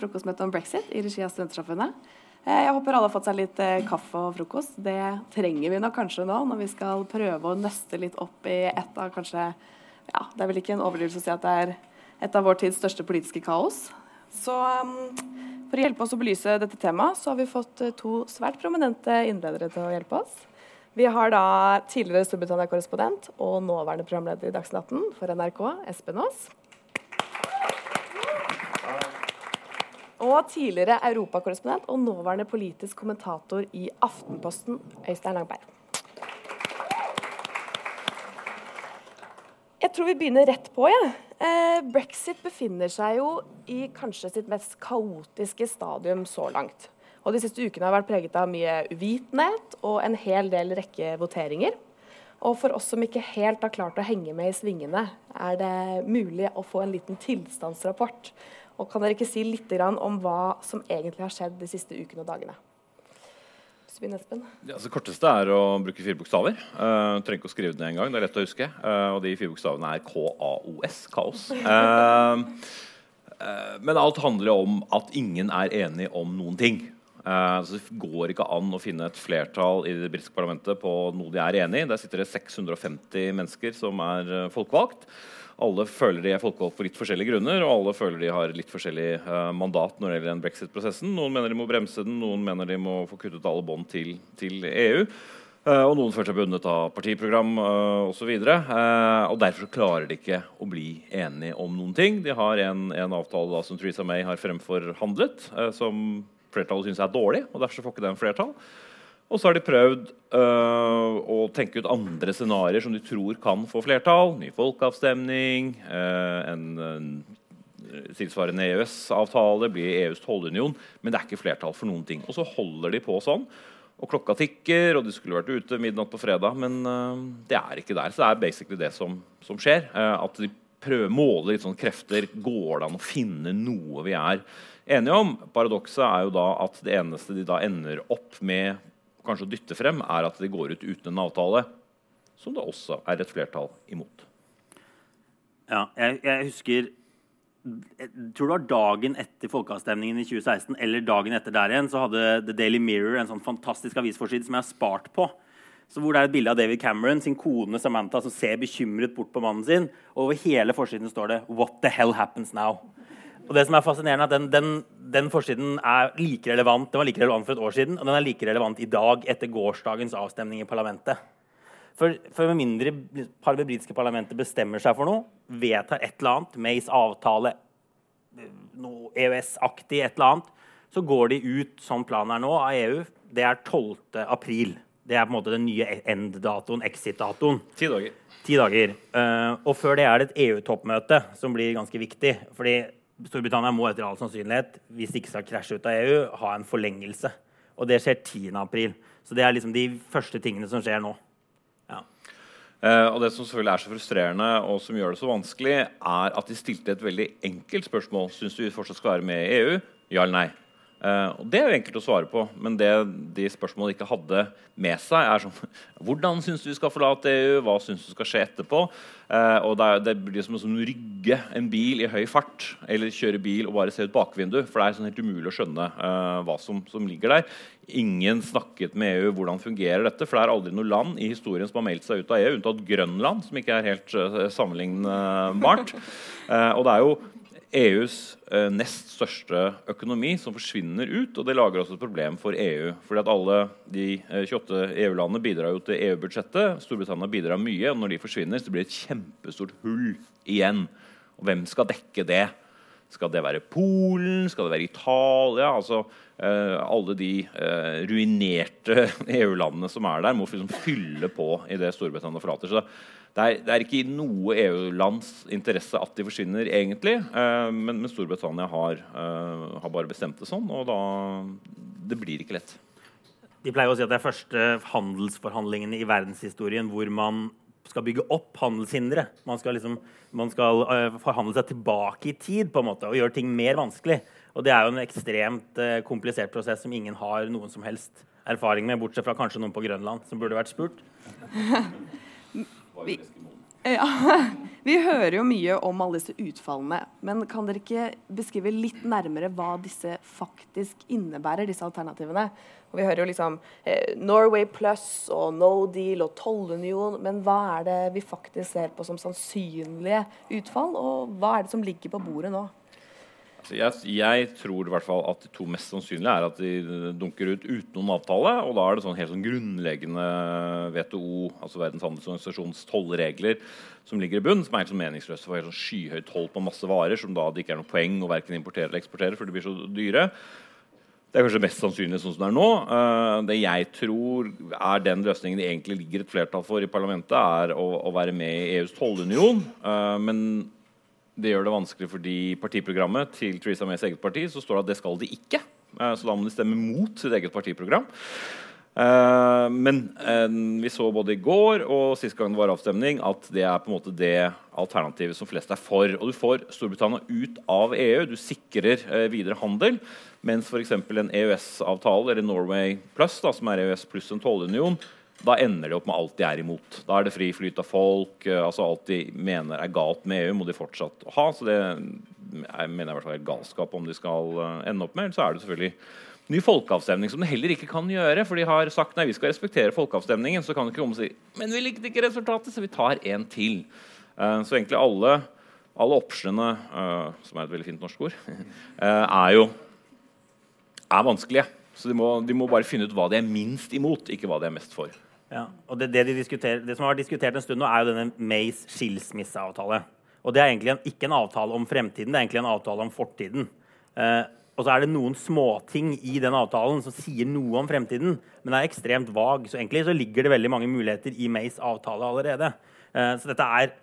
frokostmøte om brexit i regi av Studentsamfunnet. Eh, jeg håper alle har fått seg litt eh, kaffe og frokost. Det trenger vi nok kanskje nå når vi skal prøve å nøste litt opp i et av kanskje ja, Det er vel ikke en overdrivelse å si at det er et av vår tids største politiske kaos. Så um, for å hjelpe oss å belyse dette temaet, så har vi fått uh, to svært prominente innledere til å hjelpe oss. Vi har da tidligere Storbritannia-korrespondent og nåværende programleder i Dagsnytt 18 for NRK, Espen Aas. Og tidligere europakorrespondent og nåværende politisk kommentator i Aftenposten, Øystein Langberg. Jeg tror vi begynner rett på. Ja. Eh, brexit befinner seg jo i kanskje sitt mest kaotiske stadium så langt. Og De siste ukene har vært preget av mye uvitenhet og en hel del rekke voteringer. Og for oss som ikke helt har klart å henge med i svingene, er det mulig å få en liten tilstandsrapport og kan dere ikke si litt om hva som egentlig har skjedd de siste ukene og dagene? Ja, altså, det korteste er å bruke fire bokstaver. Uh, trenger ikke å skrive det ned engang. Det er lett å huske. Uh, og de fire bokstavene er KAOS. Kaos. Uh, uh, men alt handler om at ingen er enig om noen ting. Så Det går ikke an å finne et flertall i det britiske parlamentet på noe de er enig i. Der sitter det 650 mennesker som er folkevalgt alle føler de er folkevalgt for litt forskjellige grunner, og alle føler de har litt forskjellig uh, mandat når det gjelder den brexit-prosessen. Noen mener de må bremse den, noen mener de må få kuttet alle bånd til, til, EU. Uh, eh, og noen føler seg bundet av partiprogram uh, osv. Uh, og derfor klarer de ikke å bli enige om noen ting. De har en, en avtale da, som Theresa May har fremforhandlet, uh, som flertallet syns er dårlig, og derfor får ikke den flertall. Og så har de prøvd øh, å tenke ut andre scenarioer som de tror kan få flertall. Ny folkeavstemning, øh, en, en tilsvarende EØS-avtale, blir EUs tollunion. Men det er ikke flertall for noen ting. Og så holder de på sånn. Og klokka tikker, og de skulle vært ute midnatt på fredag, men øh, det er ikke der. Så det er basically det som, som skjer. at de prøver måler litt sånn krefter. Går det an å finne noe vi er enige om? Paradokset er jo da at det eneste de da ender opp med kanskje å dytte frem, er at de går ut uten en avtale, som det også er et flertall imot. Ja, jeg, jeg husker jeg tror det var dagen etter folkeavstemningen i 2016 eller dagen etter der igjen, så hadde The Daily Mirror en sånn fantastisk avisforside som jeg har spart på. Så hvor Det er et bilde av David Cameron, sin kone Samantha, som ser bekymret bort på mannen sin. Og over hele forsiden står det 'What the hell happens now?' Og det som er fascinerende er at den, den, den, forsiden er like relevant den var like relevant for et år siden, og den er like relevant i dag etter gårsdagens avstemning i parlamentet. For, for med mindre det britiske parlamentet bestemmer seg for noe, vedtar et eller annet, Mays avtale, noe EØS-aktig et eller annet, så går de ut sånn planen er nå, av EU. Det er 12. april. Det er på en måte den nye end-datoen, exit-datoen. Ti dager. Ti dager. Uh, og før det er det et EU-toppmøte som blir ganske viktig. fordi Storbritannia må etter all sannsynlighet hvis de ikke skal krasje ut av EU, ha en forlengelse. Og det skjer 10.4. Så det er liksom de første tingene som skjer nå. Ja. Eh, og Det som selvfølgelig er så frustrerende og som gjør det så vanskelig, er at de stilte et veldig enkelt spørsmål. Syns du vi fortsatt skal være med i EU? Ja eller nei? Uh, og Det er jo enkelt å svare på, men det de spørsmålene ikke hadde med seg, er sånn Hvordan syns du vi skal forlate EU? Hva syns du skal skje etterpå? Uh, og det, er, det, blir som å rygge en bil i høy fart eller kjøre bil og bare se ut bakvinduet. For det er sånn helt umulig å skjønne uh, hva som, som, ligger der. Ingen snakket med EU hvordan fungerer dette, for det er aldri noe land i historien som har meldt seg ut av EU, unntatt Grønland, som ikke er helt sammenlignbart. og det er jo EUs eh, nest største økonomi som forsvinner ut. Og det lager også et problem for EU. fordi at alle de eh, 28 EU-landene bidrar jo til EU-budsjettet. Storbritannia bidrar mye. og Når de forsvinner, så blir det et kjempestort hull igjen. Og hvem skal dekke det? Skal det være Polen? Skal det være Italia? Altså, eh, alle de eh, ruinerte EU-landene som er der, må liksom fylle på i det Storbritannia forlater. Så det er, det er, ikke i noe EU-lands interesse at de forsvinner, egentlig. Uh, men, men, Storbritannia har, har, bare bestemt det sånn, og da Det blir ikke lett. De pleier å si at det er første handelsforhandlingene i verdenshistorien hvor man skal bygge opp handelshindre. Man skal, liksom, man skal forhandle seg tilbake i tid på en måte, og gjøre ting mer vanskelig. Og det er jo en ekstremt komplisert prosess som ingen har noen som helst erfaring med, bortsett fra kanskje noen på Grønland som burde vært spurt. Vi, Ja, Vi hører jo mye om alle disse utfallene. Men kan dere ikke beskrive litt nærmere hva disse faktisk innebærer, disse alternativene? Og vi hører jo liksom eh, Norway pluss og no deal og tollunion. Men hva er det vi faktisk ser på som sannsynlige utfall, og hva er det som ligger på bordet nå? Jeg, jeg, tror i hvert fall at de to mest sannsynlige er at de dunker ut uten noen avtale. Og da er det sånn helt sånn grunnleggende WTO, altså Verdens handelsorganisasjons tollregler, som ligger i bunn, som er helt sånn meningsløse for helt sånn skyhøyt toll på masse varer, som da det ikke er noe poeng å verken importere eller eksportere, for de blir så dyre. Det er kanskje mest sannsynlig sånn som det er nå. Uh, det jeg tror er den løsningen det egentlig ligger et flertall for i parlamentet, er å, å være med i EUs tollunion. Uh, men det gjør det vanskelig fordi partiprogrammet til Theresa Mays eget parti så står det at det skal de ikke. Uh, så da må de stemme mot sitt eget partiprogram. Uh, men uh, vi så både i går og sist gang det var avstemning, at det er på en måte det alternativet som flest er for. Og du får Storbritannia ut av EU. Du sikrer videre handel. Mens f.eks. en EØS-avtale, eller Norway Plus, da, som er EØS pluss en tollunion, da ender de opp med alt de er imot. Da er det fri flyt av folk. Uh, altså Alt de mener er galt med EU, må de fortsatt ha. Så det jeg mener i hvert fall er galskap om de skal uh, ende opp med. Så er det selvfølgelig ny folkeavstemning, som de heller ikke kan gjøre. For de har sagt nei, vi skal respektere folkeavstemningen. Så kan de ikke komme og si men vi likte ikke resultatet, så vi tar en til. Uh, så egentlig alle, alle optionene, som er et veldig fint norsk ord, er jo er vanskelige. Så de må, de må bare finne ut hva de er minst imot, ikke hva de er mest for. Ja, og det, det, de det, som har vært diskutert en stund nå, er jo denne Mays skilsmisseavtale. Og det er egentlig en, ikke en avtale om fremtiden, det er egentlig en avtale om fortiden. Eh, og så er det noen småting i den avtalen som sier noe om fremtiden, men er ekstremt vag. Så egentlig så ligger det veldig mange muligheter i Mays avtale allerede. Eh, så dette er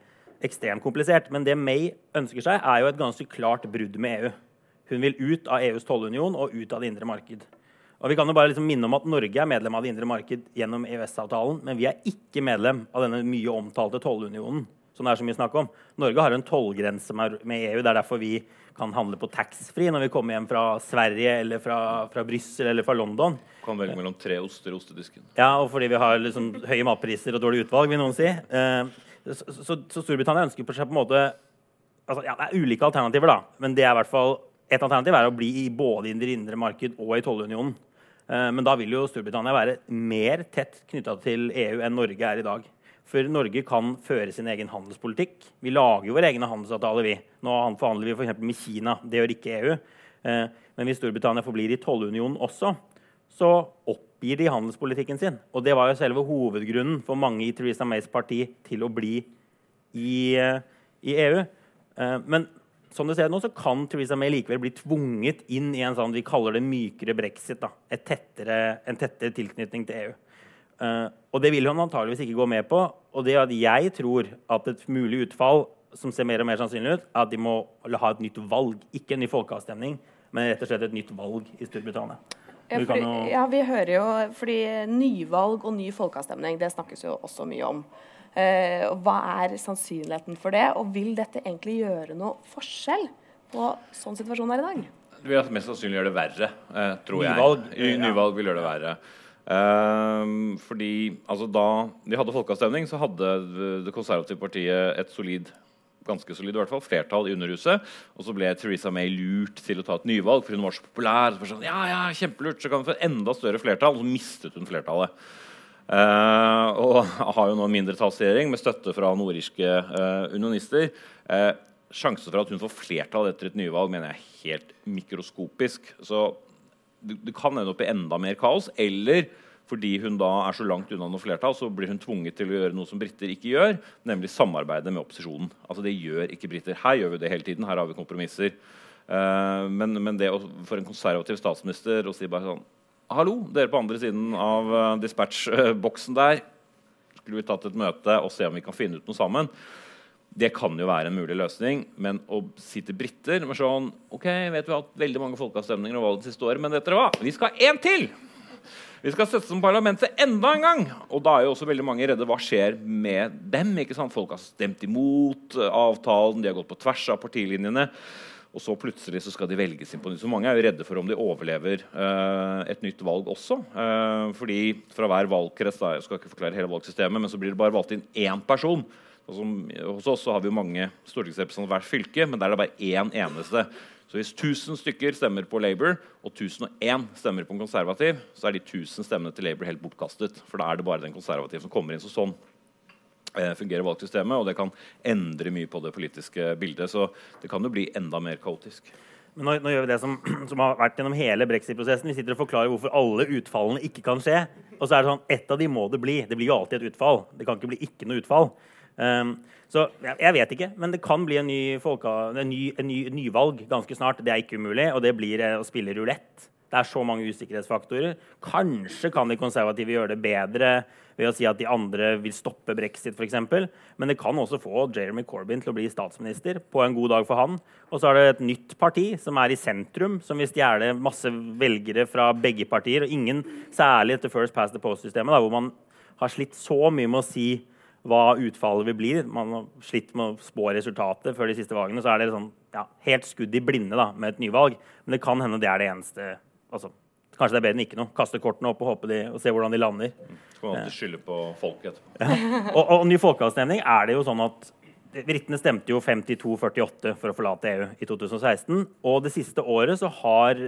ekstremt komplisert. Men det May ønsker seg, er jo et ganske klart brudd med EU. Hun vil ut av EUs tollunion og ut av det indre marked. Og vi kan jo bare liksom minne om at Norge er medlem av det indre marked gjennom EØS-avtalen, men vi er ikke medlem av denne mye omtalte tollunionen. som det er så mye snakk om. Norge har en tollgrense med EU. Det er derfor vi kan handle på taxfree når vi kommer hjem fra Sverige eller fra, fra Brussel eller fra London. Kan velge mellom tre oster i ostedisken. Ja, og fordi vi har liksom høye matpriser og dårlig utvalg, vil noen si. Eh, så, så, så, Storbritannia ønsker på seg på en måte altså, ja, Det er ulike alternativer, da. Men det er i hvert fall et alternativ er å bli i både i det indre marked og i tollunionen. Eh, men da vil jo Storbritannia være mer tett knytta til EU enn Norge er i dag. For Norge kan føre sin egen handelspolitikk. Vi lager jo våre egne handelsavtaler. vi. Nå forhandler vi f.eks. med Kina. Det gjør ikke EU. Eh, men hvis Storbritannia forblir i tollunionen også, så oppgir de handelspolitikken sin. Og det var jo selve hovedgrunnen for mange i Theresa Mays parti til å bli i, eh, i EU. Men som det ser nå, så kan Theresa May likevel bli tvunget inn i en sånn vi kaller det mykere brexit. Da. Tettere, en tettere tilknytning til EU. Uh, eh, og det vil hun antageligvis ikke gå med på. Og det at jeg tror at et mulig utfall som ser mer og mer sannsynlig ut, er at de må ha et nytt valg. Ikke en ny folkeavstemning, men rett og slett et nytt valg i Storbritannia. Ja, fordi, ja, vi hører jo fordi nyvalg og ny folkeavstemning det snakkes jo også mye om. Eh, hva er sannsynligheten for det, og vil dette egentlig gjøre noe forskjell på sånn situasjonen er i dag? Det vil mest sannsynlig gjøre det verre, eh, tror Nyvalg. jeg. Nyvalg vil gjøre det verre. Um, fordi altså, Da de hadde folkeavstemning, så hadde Det konservative partiet et solid ganske solid i hvert fall, flertall i Underhuset. Og så ble Theresa May lurt til å ta et nyvalg, for hun var så populær. Så sånn, ja, ja, kjempelurt, så kan hun få enda større flertall. Og så mistet hun flertallet. Uh, og har jo nå en mindretallsregjering med støtte fra nordirske uh, unionister. Uh, sjansen for at hun får flertall etter et nyvalg, mener jeg er helt mikroskopisk. Så du kan ende opp i enda mer kaos. Eller fordi hun da er så langt unna noe flertall, så blir hun tvunget til å gjøre noe som briter ikke gjør, nemlig samarbeide med opposisjonen. Altså Det gjør ikke briter. Her gjør vi det hele tiden. Her har vi kompromisser. men, men det å, for en konservativ statsminister å si bare sånn Hallo, dere på andre siden av uh, dispatch-boksen der. Skulle vi tatt et møte og se om vi kan finne ut noe sammen? Det kan jo være en mulig løsning, men å si til briter med sånn OK, vet vi har hatt veldig mange folkeavstemninger og valg det siste året, men vet dere hva? Vi skal ha én til! Vi skal sette som parlamentet enda en gang! Og da er jo også veldig mange redde. Hva skjer med dem? ikke sant? Folk har stemt imot avtalen, de har gått på tvers av partilinjene. Og så plutselig så skal de velges inn på nytt. Så mange er jo redde for om de overlever uh, et nytt valg også. Uh, fordi fra hver valgkrets da, jeg skal ikke forklare hele valgsystemet, men så blir det bare valgt inn én person hos oss så har vi jo mange stortingsrepresentanter hvert fylke, men der er det bare én eneste. Så hvis 1000 stykker stemmer på Labour og 1001 stemmer på en konservativ, så er de 1000 stemmene til Labour helt bortkastet. For da er det bare den konservative som kommer inn. Så sånn eh, fungerer valgsystemet, og det kan endre mye på det politiske bildet. Så det kan jo bli enda mer kaotisk. Men nå, nå, gjør vi det som, som, har vært gjennom hele brexit-prosessen. Vi sitter og forklarer hvorfor alle utfallene ikke kan skje. Og så er det sånn, ett av de må det bli. Det blir jo alltid et utfall. Det kan ikke bli ikke noe utfall. Um, så jeg, jeg, vet ikke, men det kan bli en ny, folka, en ny, en ny nyvalg ganske snart. Det er ikke umulig, og det blir eh, å spille rulett. Det er så mange usikkerhetsfaktorer. Kanskje kan de konservative gjøre det bedre ved å si at de andre vil stoppe brexit, f.eks. Men det kan også få Jeremy Corbyn til å bli statsminister på en god dag for han. Og så er det et nytt parti som er i sentrum, som vil stjele masse velgere fra begge partier. Og ingen, særlig etter First Past the Post-systemet, hvor man har slitt så mye med å si hva utfallet vil bli. Man har slitt med å spå resultatet før de siste valgene. Så er det sånn, ja, helt skudd i blinde da, med et nyvalg. Men det kan hende det er det eneste altså, Kanskje det er bedre enn ikke noe. Kaste kortene opp og de, og se hvordan de lander. Kan man alltid skylde på folket etterpå. Ja. Og, og, ny folkeavstemning er det jo sånn at Britene stemte jo 52-48 for å forlate EU i 2016. Og det siste året så har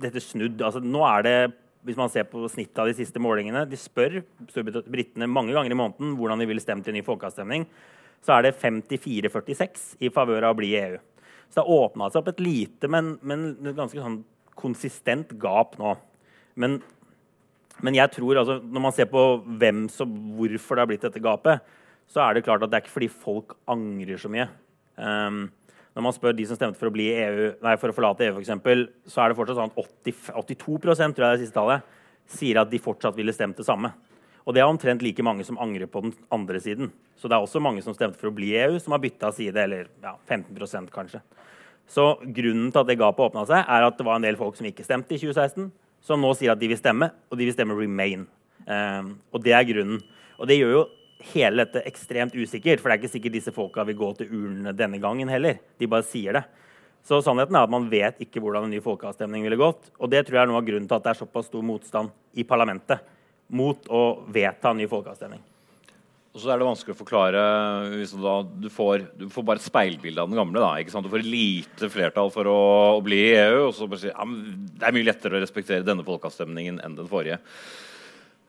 dette snudd. Altså, nå er det hvis man ser på snittet av de siste målingene De spør britene mange ganger i måneden hvordan de ville stemt i ny folkeavstemning. Så er det 54-46 i favør av å bli i EU. Så det har åpna seg opp et lite, men, men ganske sånn konsistent gap nå. Men, men jeg tror altså, når man ser på hvem som, hvorfor det har blitt dette gapet, så er det klart at det er ikke fordi folk angrer så mye. Um, når man spør de som stemte for å, EU, nei, for å forlate EU, for eksempel, så er det fortsatt sånn at 80, 82% tror jeg det siste tallet, sier at de fortsatt ville stemt det samme. Og det er omtrent like mange som angrer på den andre siden. Så det er også mange som stemte for å bli EU, som har bytta side, eller ja, 15% kanskje. Så grunnen til at det gapet åpna seg, er at det var en del folk som ikke stemte i 2016, som nå sier at de vil stemme, og de vil stemme Remain. Um, og det er grunnen. Og det gjør jo hele dette ekstremt usikkert. For det er ikke sikkert disse folka vil gå til urnene denne gangen heller. De bare sier det. Så sannheten er at man vet ikke hvordan en ny folkeavstemning ville gått. Og det tror jeg er noe av grunnen til at det er såpass stor motstand i parlamentet mot å vedta en ny folkeavstemning. Og så er det vanskelig å forklare hvis du, da, du, får, du får, bare et speilbilde av den gamle. Da? Du får et lite flertall for å, å bli i EU, og så bare si ja, det er mye lettere å respektere denne folkeavstemningen enn den forrige.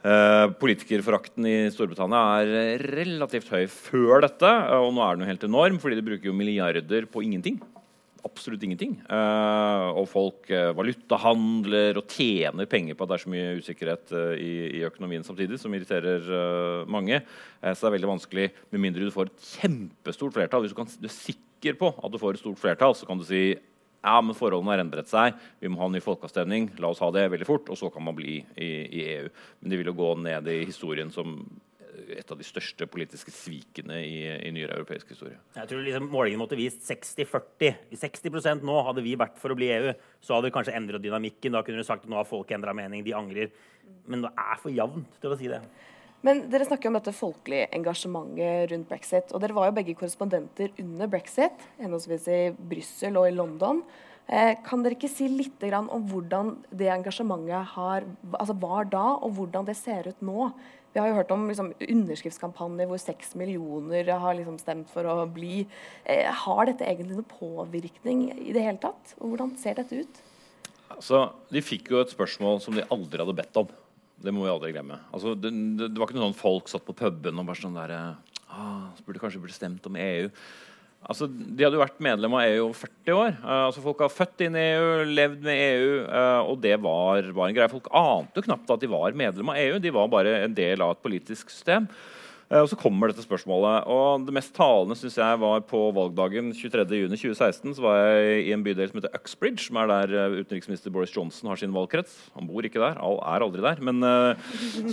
Uh, politikerforakten i Storbritannia er relativt høy før dette. Og nå er den jo helt enorm, fordi de bruker jo milliarder på ingenting. Absolutt ingenting. Uh, og folk uh, valutahandler og tjener penger på at det er så mye usikkerhet i, i, økonomien samtidig, som irriterer mange. så det er veldig vanskelig, med mindre du får et kjempestort flertall. Hvis du, kan, du er sikker på at du får et stort flertall, så kan du si ja, men forholdene har endret seg. Vi må ha en ny folkeavstemning. La oss ha det veldig fort, og så kan man bli i, i EU. Men de vil jo gå ned i historien som et av de største politiske svikene i, i nyere europeisk historie. Jeg tror liksom Målingen måtte vist 60-40. I 60% nå hadde vi vært for å bli EU. Så hadde vi kanskje endret dynamikken. Da kunne du sagt at nå har folk endra mening. De angrer. Men det er for jevnt til å si det. Men dere snakker om dette folkelige engasjementet rundt brexit. Og dere var jo begge korrespondenter under brexit, henholdsvis i Brussel og i London. Eh, kan dere ikke si litt om hvordan det engasjementet har, altså var da, og hvordan det ser ut nå? Vi har jo hørt om liksom, underskriftskampanjer hvor seks millioner har liksom, stemt for å bli. Eh, har dette egentlig noen påvirkning i det hele tatt? Og hvordan ser dette ut? Altså, de fikk jo et spørsmål som de aldri hadde bedt om. Det må vi aldri glemme. Altså, det, det, det, var ikke noe sånn folk satt på puben og bare sånn der ah, Burde kanskje burde stemt om EU. Altså, de hadde jo vært medlem av EU i 40 år. Uh, altså, folk har født inn i EU, levd med EU, uh, eh, og det var, var en greie. Folk ante jo knapt at de var medlem av EU. De var bare en del av et politisk system. Eh, og så kommer dette spørsmålet. Og det mest talende synes jeg var på valgdagen 23.6.2016. Så var jeg i en bydel som heter Uxbridge, som er der eh, utenriksminister Boris Johnson har sin valgkrets. Han bor ikke der, er aldri der, men uh,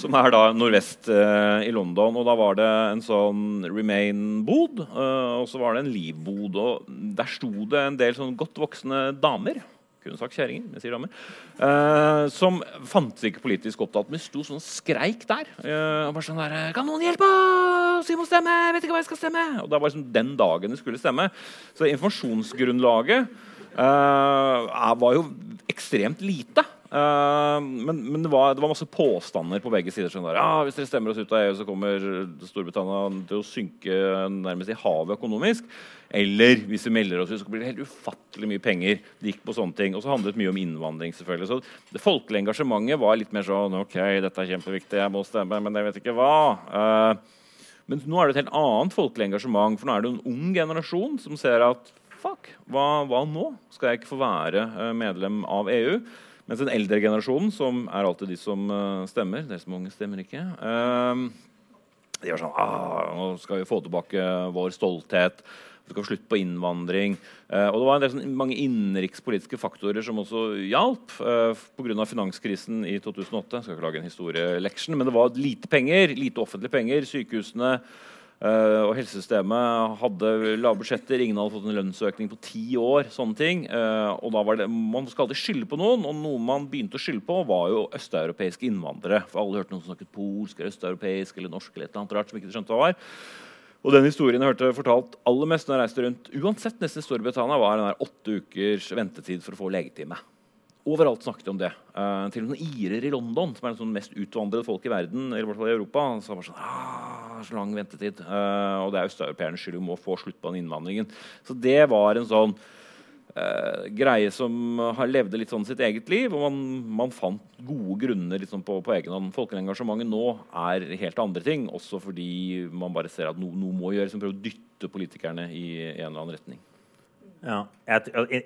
som er da nordvest uh, i London. Og da var det en sånn Remain-bod, uh, og så var det en Leave-bod. Og der sto det en del sånn godt voksne damer kunne sagt kjerringer, jeg sier damer, uh, som fantes ikke politisk opptatt, men sto sånn skreik der. Uh, og bare sånn der, 'Kan noen hjelpe oss? Vi må stemme! Jeg vet ikke hva jeg skal stemme!' Og det var liksom den dagen det skulle stemme. Så informasjonsgrunnlaget uh, var jo ekstremt lite. Uh, men, men det, var, det, var, masse påstander på begge sider. Sånn der, ja, hvis dere stemmer oss ut av EU, så kommer Storbritannia til å synke nærmest i havet økonomisk. Eller hvis vi melder oss ut, så blir det helt ufattelig mye penger. Det gikk på sånne ting. Og så handlet det mye om innvandring. selvfølgelig. Så Det folkelige engasjementet var litt mer sånn OK, dette er kjempeviktig, jeg må stemme, men jeg vet ikke hva. Uh, men nå er det et helt annet folkelig engasjement. For nå er det en ung generasjon som ser at fuck, hva, hva nå? Skal jeg ikke få være uh, medlem av EU? Mens den eldre generasjonen, som er alltid de som uh, stemmer Dere som unge stemmer ikke. Uh, de var sånn ah, Nå skal vi få tilbake vår stolthet. Vi skal slutt på innvandring. Uh, og det var en del sånn, mange innenrikspolitiske faktorer som også hjalp. Uh, Pga. finanskrisen i 2008. Jeg skal ikke lage en historieleksjon, men det var lite penger, lite offentlige penger. Sykehusene uh, og helsesystemet hadde lave budsjetter. Ingen hadde fått en lønnsøkning på ti år. sånne ting. Uh, og da var det, Man skal alltid skylde på noen, og noe man begynte å skylde på, var jo østeuropeiske innvandrere. For alle hørte noen som snakket polsk eller østeuropeisk eller norsk eller et eller annet rart som ikke skjønte hva var. Og den historien jeg hørte fortalt aller mest når jeg reiste rundt, uansett nesten i Storbritannia, var den der åtte ukers ventetid for å få legetime. Overalt snakket om det. Uh, til og med irer i London, som er den sånn mest utvandrede folk i verden, eller i hvert fall i Europa, sa bare sånn ah, så lang ventetid. Uh, og det er østeuropeernes skyld. Vi må få slutt på den innvandringen. Så det var en sånn uh, greie som har levd litt sånn sitt eget liv. Og man, man fant gode grunner liksom, på, på egen hånd. Folkeengasjementet nå er helt andre ting. Også fordi man bare ser at noe, no må gjøres. Som prøver å dytte politikerne i, i en eller annen retning. Ja,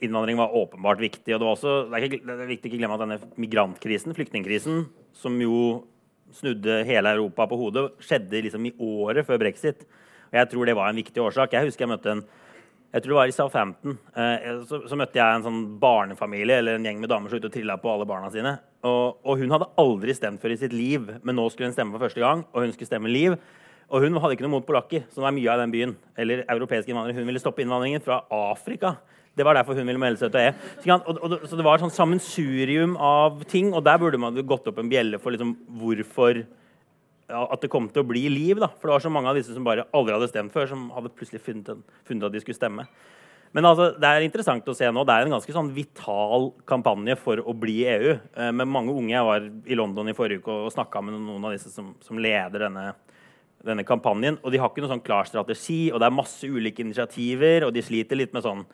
Innvandring var åpenbart viktig. og Det, også, det, er, ikke, det er viktig ikke glemme at denne migrantkrisen, flyktningkrisen, som jo snudde hele Europa på hodet, skjedde liksom i året før brexit. Og Jeg tror det var en viktig årsak. Jeg husker jeg møtte en jeg tror det var i Southampton. Eh, så, så, møtte jeg en sånn barnefamilie eller en gjeng med damer som ute og trilla på alle barna sine. Og, og, hun hadde aldri stemt før i sitt liv, men nå skulle hun stemme for første gang. Og hun skulle stemme Liv. Og hun hadde ikke noe mot polakker, som er mye av den byen. Eller europeiske innvandrere. Hun ville stoppe innvandringen fra Afrika. Det var derfor hun ville melde seg til EU. Og, og, så det var et sånn sammensurium av ting, og der burde man gått opp en bjelle for liksom hvorfor at det kom til å bli liv. Da. For det var så mange av disse som bare aldri hadde stemt før, som hadde plutselig funnet, en, funnet at de skulle stemme. Men altså, det er interessant å se nå. Det er en ganske sånn vital kampanje for å bli EU. Eh, med mange unge. Jeg var i London i forrige uke og snakka med noen av disse som, som leder denne, denne, kampanjen. Og de har ikke noen sånn klar strategi, og det er masse ulike initiativer. Og de sliter litt med sånn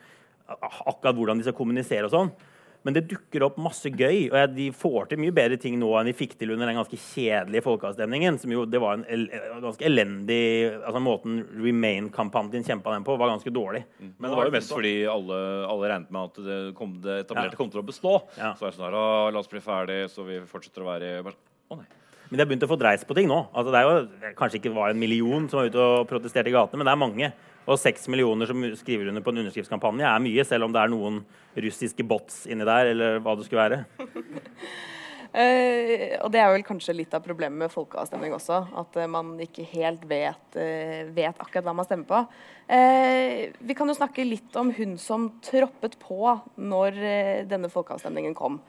akkurat hvordan de skal kommunisere og sånn. Men det dukker opp masse gøy, og de får til mye bedre ting nå enn de fikk til under den ganske kjedelige folkeavstemningen. som jo, det var en el ganske elendig altså Måten Remain-kampanjen kjempa den på, var ganske dårlig. Mm. Men det var jo mest fordi alle, alle regnet med at det, kom, det etablerte ja. kom til å bestå. Ja. Så er det sånn her, La oss bli ferdig, så vi fortsetter å være Å nei. Men de har begynt å få dreis på ting nå. Altså, det er jo Kanskje ikke var en million som var ute og protesterte i gatene, men det er mange. Og seks millioner som skriver under på en underskriftskampanje, er mye, selv om det er noen russiske bots inni der, eller hva det skulle være. Uh, og det er vel kanskje litt av problemet med folkeavstemning også. At uh, man ikke helt vet, uh, vet, akkurat hva man stemmer på. vi kan jo snakke litt om hun som troppet på når denne folkeavstemningen kom.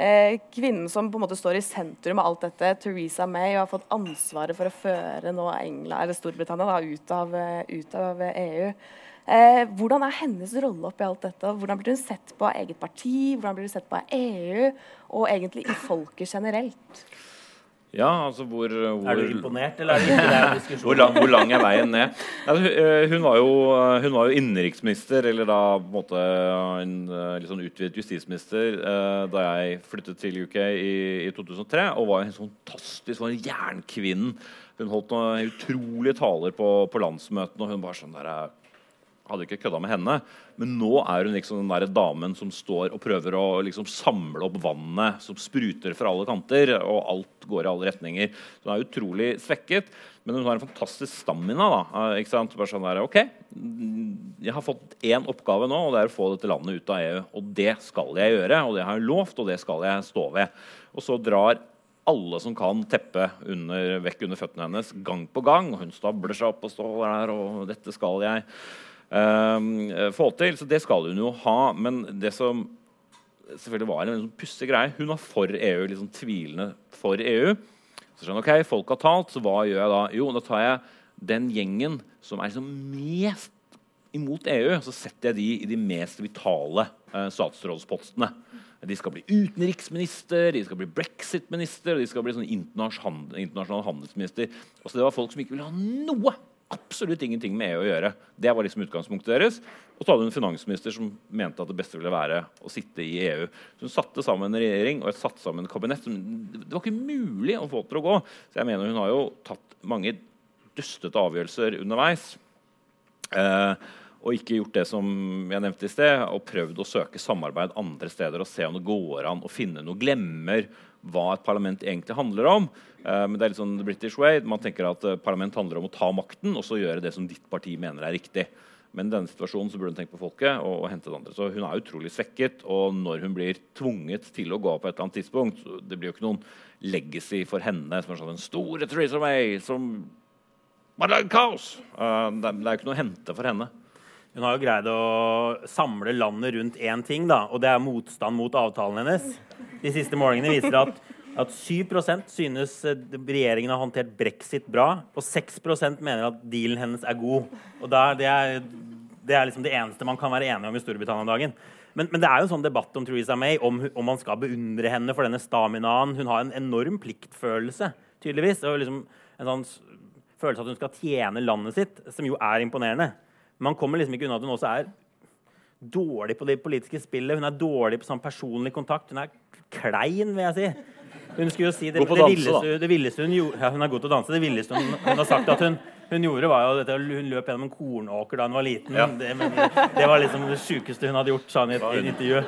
Eh, kvinnen som på en måte står i sentrum av alt dette, Theresa May, har fått ansvaret for å føre nå England, Storbritannia da, ut, av, eh, ut av EU. Eh, hvordan er hennes rolle oppi alt dette? Hvordan blir hun sett på av eget parti? Hvordan blir hun sett på av EU? Og egentlig i folket generelt? Ja, altså hvor, hvor, Er du imponert, eller er det ikke det diskusjonen? hvor, lang, hvor lang er veien ned? Altså, hun, var jo, hun var jo innenriksminister, eller da på en måte en litt sånn utvidet justisminister, da jeg flyttet til UK i, i 2003, og var en sånn fantastisk sånn jernkvinnen. Hun holdt noen utrolige taler på, på landsmøtene, og hun var sånn der hadde ikke kødda med henne. Men nå er hun liksom den der damen som står og prøver å liksom samle opp vannet som spruter fra alle kanter, og alt går i alle retninger. Så hun er utrolig svekket, men hun har en fantastisk stamina. da, eh, ikke sant? Bare sånn der, ok, Jeg har fått én oppgave nå, og det er å få dette landet ut av EU. Og det skal jeg gjøre, og det har jeg lovt, og det skal jeg stå ved. Og så drar alle som kan teppe under, vekk under føttene hennes gang på gang. Hun stabler seg opp og står der, og dette skal jeg. Ehm, få til. Så det skal hun jo ha. Men det som selvfølgelig var en liksom pussig greie Hun var for EU, liksom tvilende for EU. Så skjønner ok, folk har talt, så hva gjør jeg da? Jo, da tar jeg den gjengen som er liksom mest imot EU, så setter jeg de i de mest vitale uh, statsrådspostene. De skal bli utenriksminister, de skal bli brexit-minister de skal bli sånn internasjonal handelsminister. Også det var folk som ikke ville ha noe absolutt ingenting med EU å gjøre. Det var liksom utgangspunktet deres. Og så hadde hun en finansminister som mente at det beste ville være å sitte i EU. Så hun satte sammen en regjering og et satt sammen et kabinett. Det var ikke mulig å få til å gå. Så jeg mener hun har jo tatt mange dustete avgjørelser underveis. Eh, og ikke gjort det som jeg nevnte i sted, og prøvd å søke samarbeid andre steder og se om det går an å finne noe. Glemmer hva et parlament egentlig handler om. Uh, men det er litt sånn the British way. Man tenker at uh, parlament handler om å ta makten og så gjøre det som ditt parti mener er riktig. Men i denne situasjonen så burde hun tenke på folket og, og, hente det andre. Så hun er utrolig svekket. Og når hun blir tvunget til å gå på et eller annet tidspunkt Det blir jo ikke noen legacy for henne som er sånn den store Theresa May som bare lager kaos. Uh, det, det er jo ikke noe å hente for henne. Hun har jo greid å samle landet rundt én ting, da, og det er motstand mot avtalen hennes. De siste målingene viser at, at 7% synes regjeringen har håndtert brexit bra, og 6% mener at dealen hennes er god. Og der, det, er, det er liksom det eneste man kan være enig om i Storbritannia dagen. Men, men, det er jo en sånn debatt om Theresa May, om, om, man skal beundre henne for denne staminaen. Hun har en enorm pliktfølelse, tydeligvis. og liksom en sånn følelse at hun skal tjene landet sitt, som jo er imponerende. Man kommer liksom ikke unna at hun også er dårlig på det politiske spillet. Hun er dårlig på sånn personlig kontakt. Hun er klein, vil jeg si. Hun skulle jo si det, det, villeste, det villeste, hun gjorde ja, Hun er god til å danse. Det villeste hun, hun har sagt at hun, hun gjorde, var jo dette Hun løp gjennom en kornåker da hun var liten. Ja. Det, det, var liksom det sjukeste hun hadde gjort, sa hun i et intervju.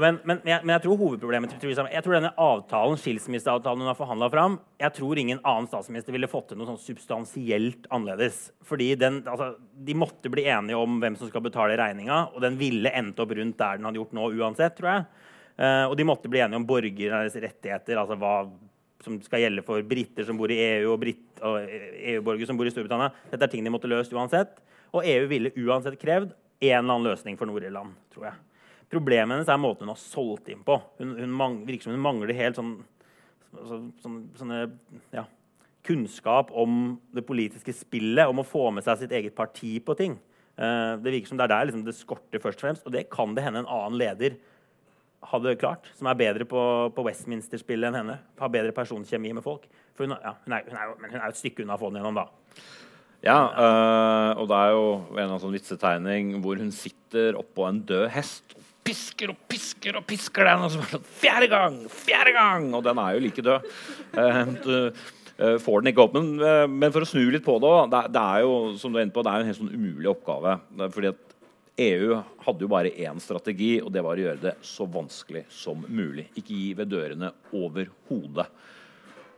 Men, men, jeg, men, jeg, tror hovedproblemet til Theresa Jeg tror denne avtalen, skilsmisseavtalen hun har forhandla fram, jeg tror ingen annen statsminister ville fått til noe sånn substansielt annerledes. Fordi den, altså, De måtte bli enige om hvem som skal betale regninga, og den ville endt opp rundt der den hadde gjort nå uansett, tror jeg. Uh, og de måtte bli enige om borgernes rettigheter, altså hva som skal gjelde for briter som bor i EU, og, og EU-borgere som bor i Storbritannia. Dette er ting de måtte løst uansett. Og EU ville uansett krevd en eller annen løsning for Nord-Irland, tror jeg. Problemet hennes er måten hun har solgt inn på. Hun, hun mang, virker som hun mangler helt sånn, så, sånn, sånne, ja, kunnskap om det politiske spillet, om å få med seg sitt eget parti på ting. Uh, det virker som det er der liksom, det skorter først og fremst. Og det kan det hende en annen leder hadde klart, som er bedre på, på Westminster-spillet enn henne. Har bedre personkjemi med folk. For hun, ja, hun, er, hun, er, men hun er jo et stykke unna å få den gjennom, da. Ja, øh, og det er jo en sånn vitsetegning hvor hun sitter oppå en død hest pisker og pisker og pisker den. Og så sånn, fjerde gang! Fjerde gang! Og den er jo like død. Uh, får den ikke opp. Men, uh, men, for å snu litt på det, det, er jo som du er på, det er en helt sånn umulig oppgave. fordi at EU hadde jo bare én strategi, og det var å gjøre det så vanskelig som mulig. Ikke gi ved dørene overhodet.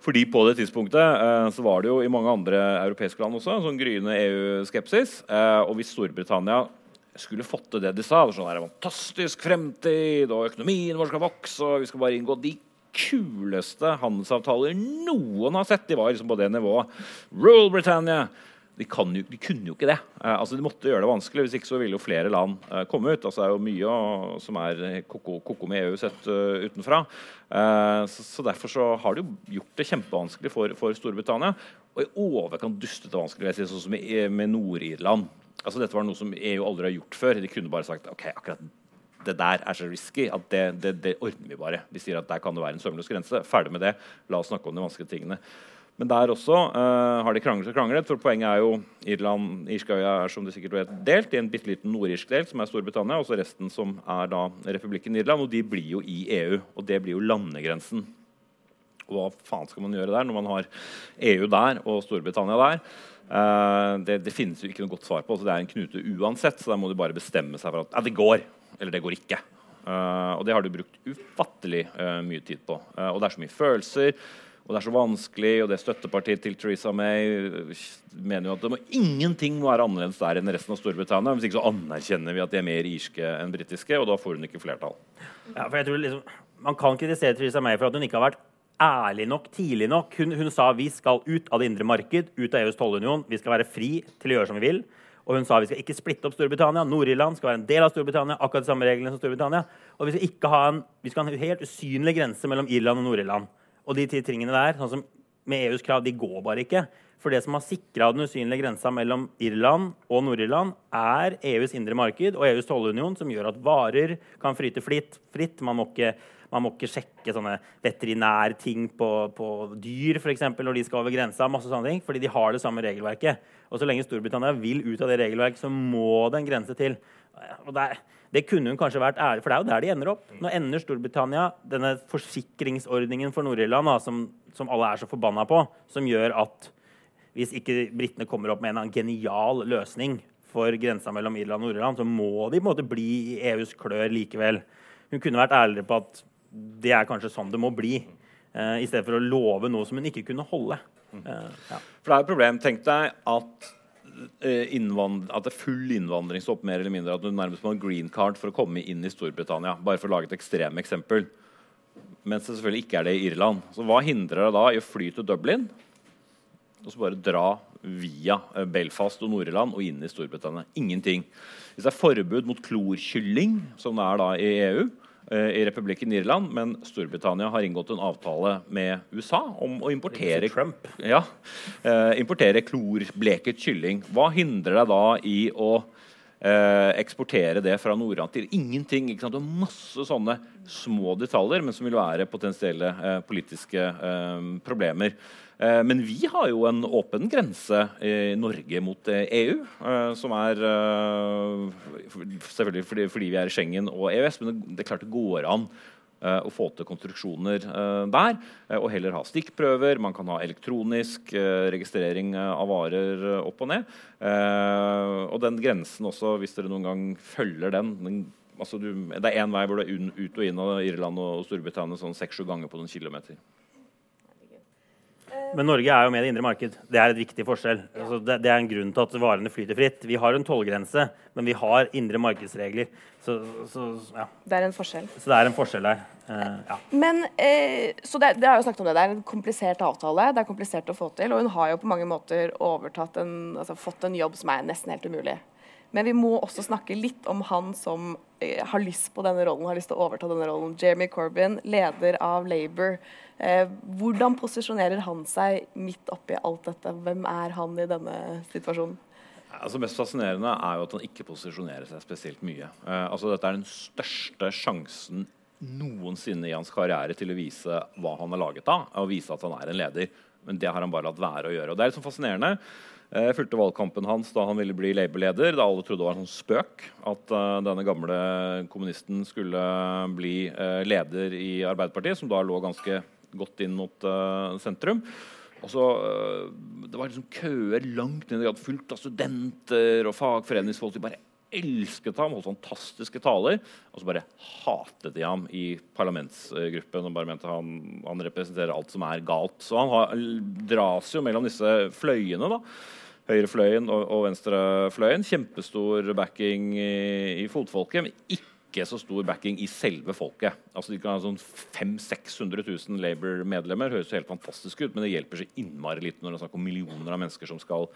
Fordi på det tidspunktet eh, så var det jo i mange andre europeiske land også sånn gryende EU-skepsis. Eh, og hvis Storbritannia skulle fått til det de sa. Sånn her, fantastisk fremtid, og økonomien vår skal vokse, og vi skal bare inngå de kuleste handelsavtaler noen har sett. De var liksom på det nivået. Rule Britannia! De, jo, de, kunne jo ikke det. Eh, altså De måtte gjøre det vanskelig. Hvis ikke så ville jo flere land eh, komme ut. Altså Det er jo mye som er ko-ko med EU sett uh, utenfra. Eh, så, så, Derfor så har de jo gjort det kjempevanskelig for, for Storbritannia. Og i overkant dustete vanskelig, sånn som med Nord-Irland. Altså Dette var noe som EU aldri har gjort før. De kunne bare sagt ok, akkurat det der er så risky at det, det, det ordner vi bare. De sier at der kan det være en sømløs grense. Ferdig med det. La oss snakke om de vanskelige tingene. Men der også uh, har de kranglet og kranglet. For poenget er jo Irland, Irskøya er som det sikkert vet, delt i en bitte liten nordirsk del, som er Storbritannia, og så resten som er da republikken Irland. Og de blir jo i EU. Og det blir jo landegrensen. Og hva faen skal man gjøre der når man har EU der og Storbritannia der? Uh, det, det, finnes jo ikke noe godt svar på. så Det er en knute uansett. Så da må du bare bestemme seg for at ja, det går, eller det går ikke. Uh, og det har du brukt ufattelig uh, mye tid på. og det er så mye følelser, og det er så vanskelig. Og det støttepartiet til Theresa May mener jo at må, ingenting må være annerledes der enn resten av Storbritannia. Hvis ikke så anerkjenner vi at de er mer irske enn britiske, og da får hun ikke flertall. Ja, for jeg tror liksom, Man kan kritisere Theresa May for at hun ikke har vært ærlig nok tidlig nok. Hun, hun, sa vi skal ut av det indre marked, ut av EUs tollunion. Vi skal være fri til å gjøre som vi vil. Og hun sa vi skal ikke splitte opp Storbritannia. Nord-Irland skal være en del av Storbritannia. akkurat de samme reglene som Storbritannia. Og vi skal, ikke ha en, vi skal ha en helt usynlig grense mellom Irland og Nord-Irland. Og de ti tingene der, sånn som med EUs krav, de går bare ikke. For det som har sikra den usynlige grensa mellom Irland og Nord-Irland, er EUs indre marked og EUs tollunion, som gjør at varer kan flyte fritt. fritt. Man, må ikke, man må ikke sjekke sånne veterinærting på, på dyr for eksempel, når de skal over grensa. masse sånne ting, Fordi de har det samme regelverket. Og så lenge Storbritannia vil ut av det regelverket, så må det en grense til. Og det, det kunne hun kanskje vært ærlig, for det er jo der de ender opp. Nå ender Storbritannia denne forsikringsordningen for Nord-Irland, som, som alle er så forbanna på, som gjør at hvis ikke britene kommer opp med en genial løsning for grensa mellom Irland og Nord-Irland, så må de på en måte bli i EUs klør likevel. Hun kunne vært ærligere på at det er kanskje sånn det må bli, uh, i stedet for å love noe som hun ikke kunne holde. Uh, ja. For det er et problem. Tenk deg at, uh, at det er full innvandringsstopp, mer eller mindre, at du nærmest må ha en green card for å komme inn i Storbritannia. Bare for å lage et ekstremt eksempel. Mens det selvfølgelig ikke er det i Irland. Så hva hindrer deg da i å fly til Dublin? og så bare dra via eh, Belfast og Nord-Irland og inn i Storbritannia. Ingenting. Hvis det er forbud mot klorkylling, som det er da i EU, eh, i republikken Irland, men Storbritannia har inngått en avtale med USA om å importere, ja, eh, importere klorbleket kylling. Hva hindrer deg da i å eh, eksportere det fra Nord-Irland til ingenting? Ikke sant? Og masse sånne små detaljer, men som vil være potensielle eh, politiske eh, problemer. Eh, men vi har jo en åpen grense i Norge mot EU, eh, e som er eh, Selvfølgelig fordi, vi er i Schengen og EØS, men det, er klart det går an å få til konstruksjoner der. Og heller ha stikkprøver. Man kan ha elektronisk registrering av varer opp og ned. Og den grensen også, hvis dere noen gang følger den, den altså du, Det er én vei hvor du er ut og inn av Irland og Storbritannia sånn seks-sju ganger på noen kilometer. Men Norge er jo med i det indre marked. Det er et viktig forskjell. Altså, det, det, er en grunn til at varene flyter fritt. Vi har en tollgrense, men vi har indre markedsregler. Så, så, ja. Det er en forskjell. Så det er en forskjell der. Uh, ja. Men, eh, så det, det, har jo snakket om det. Det er en komplisert avtale. Det er komplisert å få til. Og hun har jo på mange måter overtatt en, altså, fått en jobb som er nesten helt umulig. Men vi må også snakke litt om han som eh, har lyst på denne rollen, har lyst til å overta denne rollen. Jeremy Corbyn, leder av Labour. Eh, hvordan posisjonerer han seg midt oppi alt dette? Hvem er han i denne situasjonen? Altså mest fascinerende er jo at han ikke posisjonerer seg spesielt mye. Eh, altså Dette er den største sjansen noensinne i hans karriere til å vise hva han er laget av, og vise at han er en leder. Men det har han bare latt være å gjøre. Og det er litt sånn fascinerende. Jeg fulgte valgkampen hans da han ville bli Labour-leder. Da alle trodde det var en sånn spøk at uh, denne gamle kommunisten skulle bli uh, leder i Arbeiderpartiet, som da lå ganske godt inn mot uh, sentrum. Og så, uh, Det var liksom køer langt ned. De hadde fullt av studenter og fagforeningsfolk. De bare elsket ham, holdt fantastiske taler. Og så bare hatet de ham i parlamentsgruppen og bare mente han, han representerer alt som er galt. Så han har, dras jo mellom disse fløyene. da Høyrefløyen og, og venstrefløyen. Kjempestor backing i, i fotfolket. men ikke ikke så stor backing i selve folket. Altså De kan ha sånn 500 000-600 000 Labour-medlemmer. Høres jo helt fantastisk ut, men det hjelper så innmari litt når det er snakk om millioner av mennesker som skal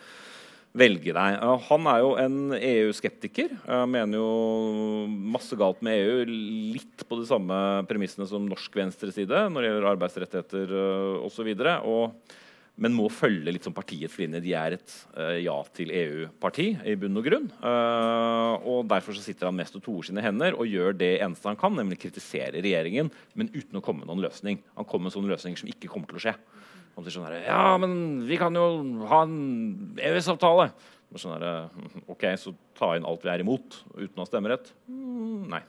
velge deg. Han er jo en EU-skeptiker. Mener jo masse galt med EU. Litt på de samme premissene som norsk venstreside når det gjelder arbeidsrettigheter osv. Og, så men må følge litt som partiets linje. De er et uh, ja til EU-parti i bunn og grunn. Uh, og Derfor så sitter han mest og toer sine hender og gjør det eneste han kan, nemlig kritisere regjeringen, men uten å komme med noen løsning. Han kommer med sånne løsninger som ikke kommer til å skje. Han sier sånn her, Ja, men vi kan jo ha en EØS-avtale. Sånn OK, så ta inn alt vi er imot, uten å ha stemmerett? Mm, nei.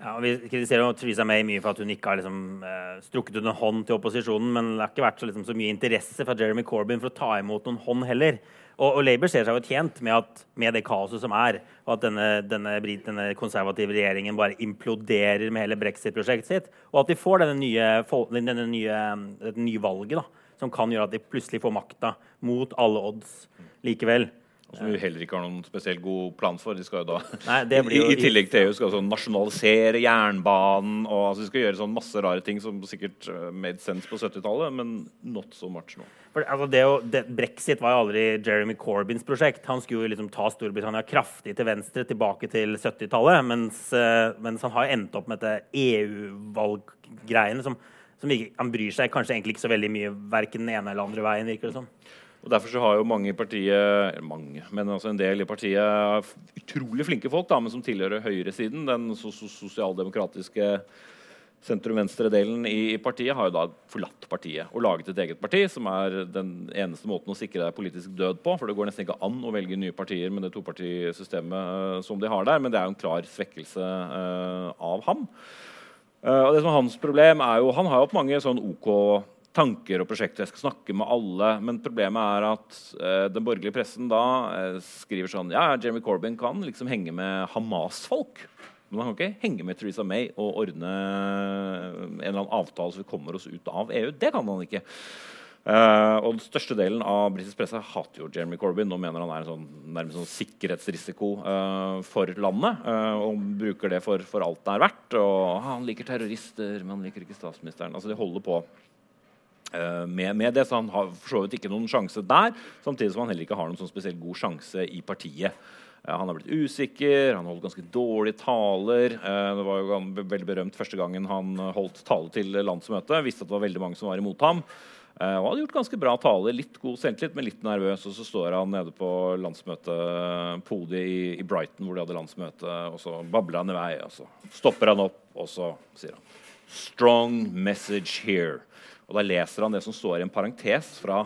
Ja, vi kritiserer Theresa May mye for at hun ikke har liksom, eh, strukket ut en hånd til opposisjonen. Men det har ikke vært så, liksom, så mye interesse fra Jeremy Corbyn for å ta imot noen hånd heller. Og, og Labour ser seg jo tjent med, at, med det kaoset som er, og at denne, denne, denne, konservative regjeringen bare imploderer med hele brexit-prosjektet sitt. Og at de får denne nye, denne nye, dette nye valget da, som kan gjøre at de plutselig får makta mot alle odds likevel. Som vi heller ikke har noen spesielt god plan for. De skal jo da, Nei, I, I, tillegg til EU skal sånn nasjonalisere jernbanen. og altså, De skal gjøre sånn masse rare ting som sikkert uh, made sense på 70-tallet, men not so much nå. Altså, det det, Brexit var jo aldri Jeremy Corbyns prosjekt. Han skulle jo liksom ta Storbritannia kraftig til venstre tilbake til 70-tallet. Mens, uh, mens, han har endt opp med dette EU-valggreiene som, som ikke, han bryr seg kanskje egentlig ikke så veldig mye verken den ene eller andre veien. virker det som. Og Derfor så har jo mange i partiet mange, men altså en del i partiet utrolig flinke folk da, men som tilhører høyresiden, den sosialdemokratiske sentrum-venstre-delen i partiet, har jo da forlatt partiet og laget et eget parti, som er den eneste måten å sikre deg politisk død på. For det går nesten ikke an å velge nye partier med det topartisystemet uh, som de har der. Men det er jo en klar svekkelse uh, av ham. Uh, og det som er hans problem er jo, Han har jo hatt mange sånn OK tanker og prosjekter. Jeg skal snakke med alle. Men problemet er at uh, den borgerlige pressen da uh, skriver sånn Ja, Jeremy Corbyn kan liksom henge med Hamas-folk. Men han kan ikke henge med Theresa May og ordne en eller annen avtale så vi kommer oss ut av EU. Det kan han ikke. Uh, og den største delen av britisk presse hater jo Jeremy Corbyn og mener han er en sånn, nærmest sånn sikkerhetsrisiko uh, for landet. Uh, og bruker det for, for, alt det er verdt. Og han liker terrorister, men han liker ikke statsministeren. Altså De holder på med, med, det, så han har for så vidt ikke noen sjanse der. Samtidig som han heller ikke har noen sånn spesielt god sjanse i partiet. Han har blitt usikker, han holdt ganske dårlige taler. Det var jo veldig berømt første gangen han holdt tale til landsmøtet. Visste at det var veldig mange som var imot ham. Og hadde gjort ganske bra tale. Litt god selvtillit, men litt nervøs. Og så står han nede på landsmøtepodiet i, Brighton, hvor de hadde landsmøte, og så babler han i vei. Og så stopper han opp, og så sier han 'Strong message here'. Og Da leser han det som står i en parentes fra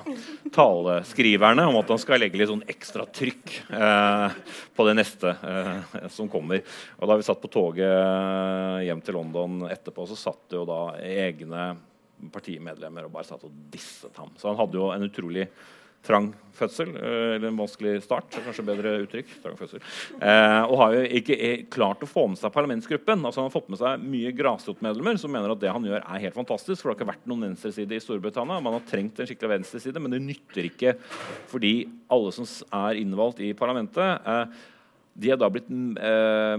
taleskriverne om at han skal legge litt sånn ekstra trykk eh, på det neste eh, som kommer. Og Da vi satt på toget hjem til London etterpå, så satt det jo da egne partimedlemmer og bare satt og disset ham. Så han hadde jo en utrolig trang fødsel, eh, eller en vanskelig start. kanskje bedre uttrykk, eh, Og har jo ikke eh, klart å få med seg parlamentsgruppen. Altså Han har fått med seg mye grasrotmedlemmer som mener at det han gjør, er helt fantastisk. For det har ikke vært noen venstreside i Storbritannia. Man har trengt en skikkelig venstreside, men det nytter ikke fordi alle som er innvalgt i parlamentet, eh, de er da blitt eh,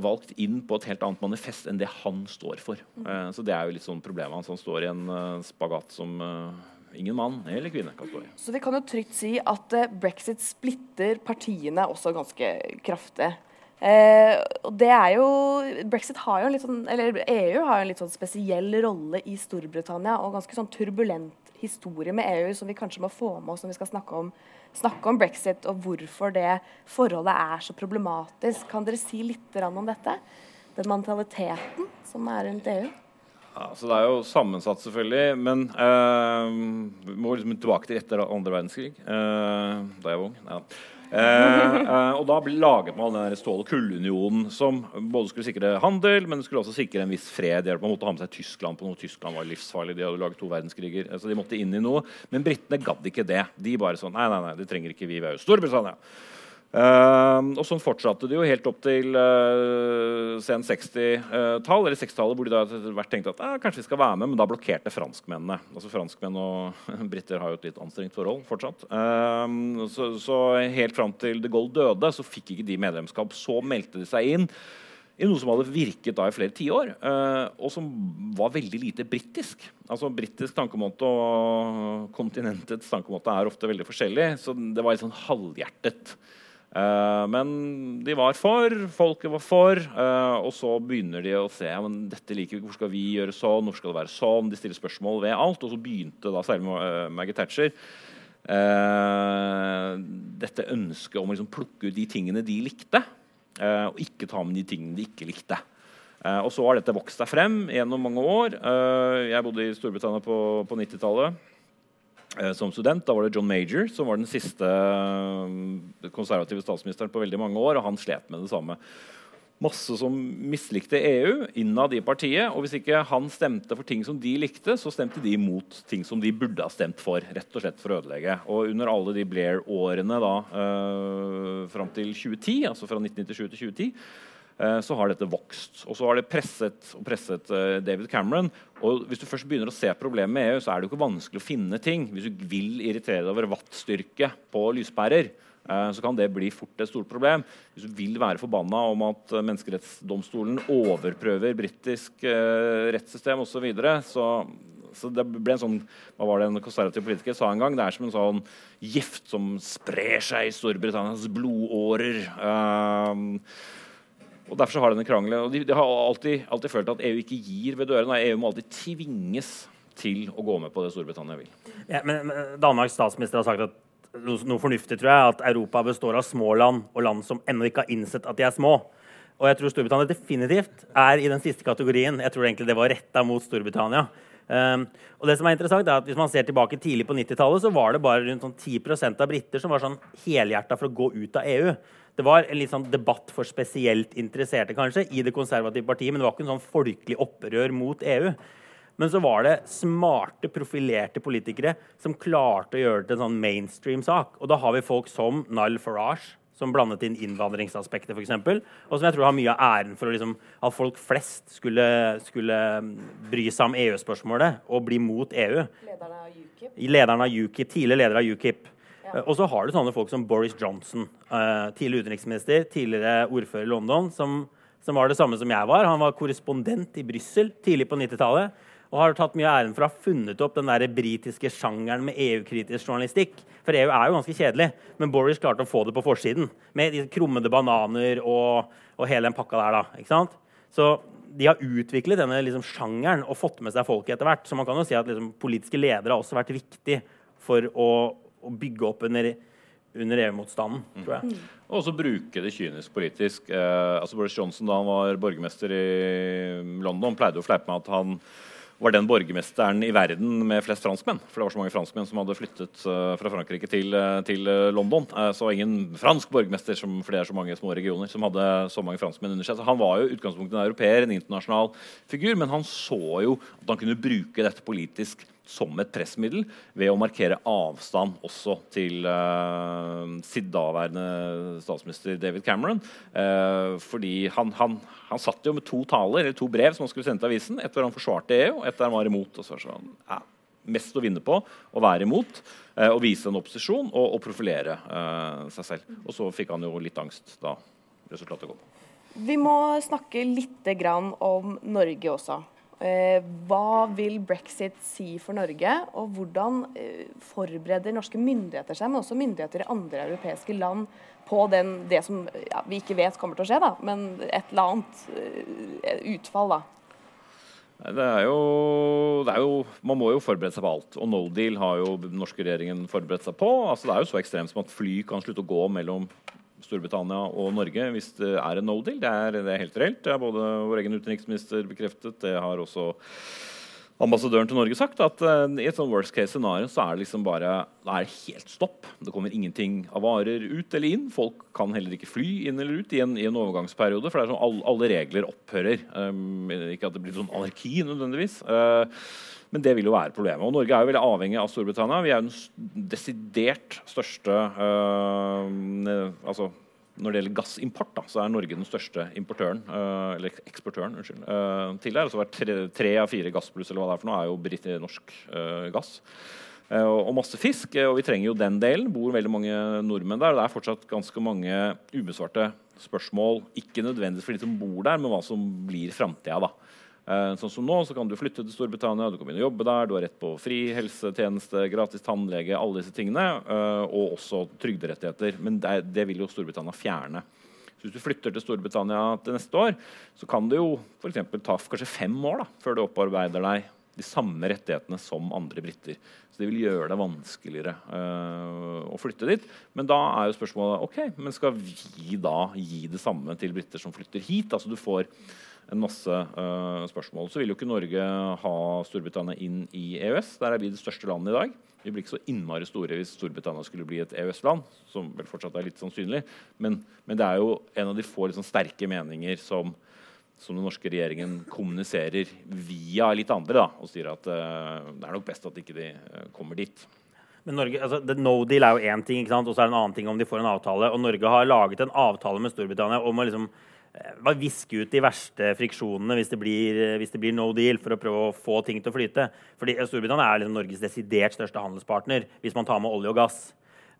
valgt inn på et helt annet manifest enn det han står for. Eh, så det er jo litt sånn problemet hans. Han står i en spagat som ingen mann eller kvinne kan stå. Så vi kan jo trygt si at uh, brexit splitter partiene også ganske kraftig. Eh, det er jo Brexit har jo en litt sånn, eller EU har jo en litt sånn spesiell rolle i Storbritannia og ganske sånn turbulent historie med EU som vi kanskje må få med oss når vi skal snakke om snakke om brexit og hvorfor det forholdet er så problematisk. Kan dere si litt om dette? Den mentaliteten som er rundt EU? Ja, så Det er jo sammensatt, selvfølgelig. Men uh, vi må liksom tilbake til etter andre verdenskrig. Uh, da jeg var ung. Ja. Eh, og da laget man den stål- og kullunionen som både skulle sikre handel, men det skulle også sikre en viss fred. De måtte ha med seg Tyskland på noe. Tyskland var livsfarlig. De hadde laget to verdenskriger. Så de måtte inn i noe. Men britene gadd ikke det. De bare sånn Nei, nei, nei, det trenger ikke vi. Vi er jo Storbritannia. Uh, og sånn fortsatte det jo helt opp til uh, sen 60-tall, eller 60-tallet, hvor de da etter hvert tenkte at eh, kanskje vi skal være med, men da blokkerte franskmennene. Altså Franskmenn og briter har jo et litt anstrengt forhold fortsatt. Uh, så, så, helt fram til de Gaulle døde, så fikk ikke de medlemskap. Så meldte de seg inn i noe som hadde virket da i flere tiår, uh, og som var veldig lite britisk. Altså Britisk tankemåte og kontinentets tankemåte er ofte veldig forskjellig, så det var litt sånn halvhjertet. Uh, men de var for, folket var for, uh, og så begynner de å se ja, men dette liker vi, hvor skal vi gjøre sånn, hvor skal det være sånn? De stiller spørsmål ved alt. Og så begynte da særlig uh, Maggie Thatcher dette ønsket om å liksom plukke ut de tingene de likte, og ikke ta med de tingene de ikke likte. og så har dette vokst seg frem gjennom mange år. jeg bodde i Storbritannia på, på 90-tallet. Eh, som student. Da var det John Major som var den siste eh, konservative statsministeren på veldig mange år. Og han slet med det samme. Masse som mislikte EU innad i partiet. Og hvis ikke han stemte for ting som de likte, så stemte de imot ting som de burde ha stemt for. rett og slett for å ødelegge. Og under alle de Blair-årene da, øh, fram til 2010, altså fra 1997 til 2010 Eh, så har dette vokst. Og så har det presset og presset eh, David Cameron. Og hvis du først begynner å se problemet med EU, så er det jo ikke vanskelig å finne ting. Hvis du vil irritere deg over wattstyrke på lyspærer, eh, så kan det bli fort et stort problem. Hvis du vil være forbanna om at menneskerettsdomstolen overprøver britisk rettssystem osv., så, videre, så så det ble en sånn, hva var det en konservativ politiker sa en gang? Det er som en sånn gift som sprer seg i Storbritannias blodårer. Uh, og Derfor så har denne krangelen, og de, de har alltid, alltid, følt at EU ikke gir ved dørene. EU må alltid tvinges til å gå med på det Storbritannia vil. Ja, men Danmarks statsminister har sagt at noe fornuftig, tror jeg, at Europa består av små land og land som ennå ikke har innsett at de er små. Og jeg tror Storbritannia definitivt er i den siste kategorien. Jeg tror egentlig det var retta mot Storbritannia. Um, og det som er interessant er at Hvis man ser tilbake tidlig på 90-tallet, så var det bare rundt sånn 10% av briter som var sånn helhjerta for å gå ut av EU. Det var en litt sånn debatt for spesielt interesserte kanskje, i det konservative partiet, men det var ikke en sånn folkelig opprør mot EU. Men så var det smarte, profilerte politikere som klarte å gjøre det til en sånn mainstream sak. Og da har vi folk som Nile Farage, som blandet inn innvandringsaspektet f.eks. Og som jeg tror har mye av æren for liksom, at folk flest skulle, skulle, mm, bry seg om EU-spørsmålet og bli mot EU. Lederen av UKIP? Lederen av UKIP, Tidligere leder av UKIP. Ja. Og så har du sånne folk som Boris Johnson, uh, tidligere utenriksminister, tidligere ordfører i London, som, som, var det samme som jeg var. Han var korrespondent i Brussel tidlig på 90-tallet og har tatt mye æren for å ha funnet opp den der britiske sjangeren med EU-kritisk journalistikk. For EU er jo ganske kjedelig, men Boris klarte å få det på forsiden. Med de krummede bananer og, og hele den pakka der. da, ikke sant? Så de har utviklet denne liksom, sjangeren og fått med seg folket etter hvert. Så man kan jo si at liksom, politiske ledere har også vært viktig for å, å bygge opp under under EU-motstanden, tror jeg. Mm. Og også bruke det kynisk politisk. Eh, altså Boris Johnson da han var borgermester i London, pleide å fleipe med at han var den borgermesteren i verden med flest franskmenn. For det var så mange franskmenn som hadde flyttet uh, fra Frankrike til, uh, til uh, London. så ingen fransk borgermester, som, for det er så mange små regioner, som hadde så mange franskmenn under seg. Så han var jo utgangspunktet en europeer, en internasjonal figur, men han så jo at han kunne bruke dette politisk som et pressmiddel ved å markere avstand også til uh, sitt daværende statsminister David Cameron. Uh, fordi han, han, han, satt jo med to taler, eller to brev som han skulle sende til avisen. Et hvor han forsvarte EU, er der var imot. og så var det sånn, ja, Mest å vinne på å være imot, eh, og vise en opposisjon og, og profilere seg selv. Og så fikk han jo litt angst da resultatet kom. Vi må snakke litt om Norge også. Eh, hva vil brexit si for Norge, og hvordan eh, forbereder norske myndigheter seg, men også myndigheter i andre europeiske land, på den, det som ja, vi ikke vet kommer til å skje, da, men et eller annet eh, utfall? da? Det er, jo, det er, jo, Man må jo forberede seg på alt. Og no deal har jo den norske regjeringen forberedt seg på. Altså Det er jo så ekstremt som at fly kan slutte å gå mellom Storbritannia og Norge hvis det er en no deal. Det er, det er helt reelt. Det har både vår egen utenriksminister bekreftet. Det har også ambassadøren til Norge sagt at uh, i et sånn worst case scenario så er det liksom bare det er helt stopp. Det kommer ingenting av varer ut eller inn. Folk kan heller ikke fly inn eller ut i en, i en overgangsperiode. For det er sånn alle, alle regler opphører. Um, ikke at det blir sånn anarki nødvendigvis. Uh, men det vil jo være problemet. Og Norge er jo veldig avhengig av Storbritannia. Vi er den desidert største øh, altså når det gjelder gassimport, da, så er Norge den største importøren, øh, eller eksportøren unnskyld, øh, til der. Altså tre, tre, av fire gassbluss eller hva det er for noe, er jo britt, norsk øh, gass. Og masse fisk, og vi trenger jo den delen. bor veldig mange nordmenn der. og Det er fortsatt ganske mange ubesvarte spørsmål. Ikke nødvendigvis for de som bor der, men hva som blir framtida. Eh, sånn som nå så kan du flytte til Storbritannia, du kan begynne å jobbe der, du har rett på fri helsetjeneste, gratis tannlege, alle disse tingene. Eh, og også trygderettigheter. Men det, det vil jo Storbritannia fjerne. Så hvis du flytter til Storbritannia til neste år, så kan det jo for ta kanskje fem år da, før du opparbeider deg de samme rettighetene som andre briter. Så det vil gjøre det vanskeligere øh, å flytte dit. Men da er jo spørsmålet ok, men skal vi da gi det samme til briter som flytter hit? Altså du får en masse uh, spørsmål. Så vil jo ikke Norge ha Storbritannia inn i EØS. Der er vi det største landet i dag. Vi blir ikke så innmari store hvis Storbritannia skulle bli et EØS-land, som vel fortsatt er litt sannsynlig. Men, men, det er jo en av de få liksom, sterke meninger som, som, den norske regjeringen kommuniserer via litt andre, da, og sier at uh, det er nok best at ikke de uh, kommer dit. Men Norge, altså, No deal er jo én ting, og så er det en annen ting om de får en avtale. Og Norge har laget en avtale med Storbritannia om å liksom bare viske ut de verste friksjonene hvis det, blir, eh, hvis det, blir, no deal, for å prøve å få ting til å flyte. Fordi Storbritannia er liksom Norges desidert største handelspartner hvis man tar med olje og gass.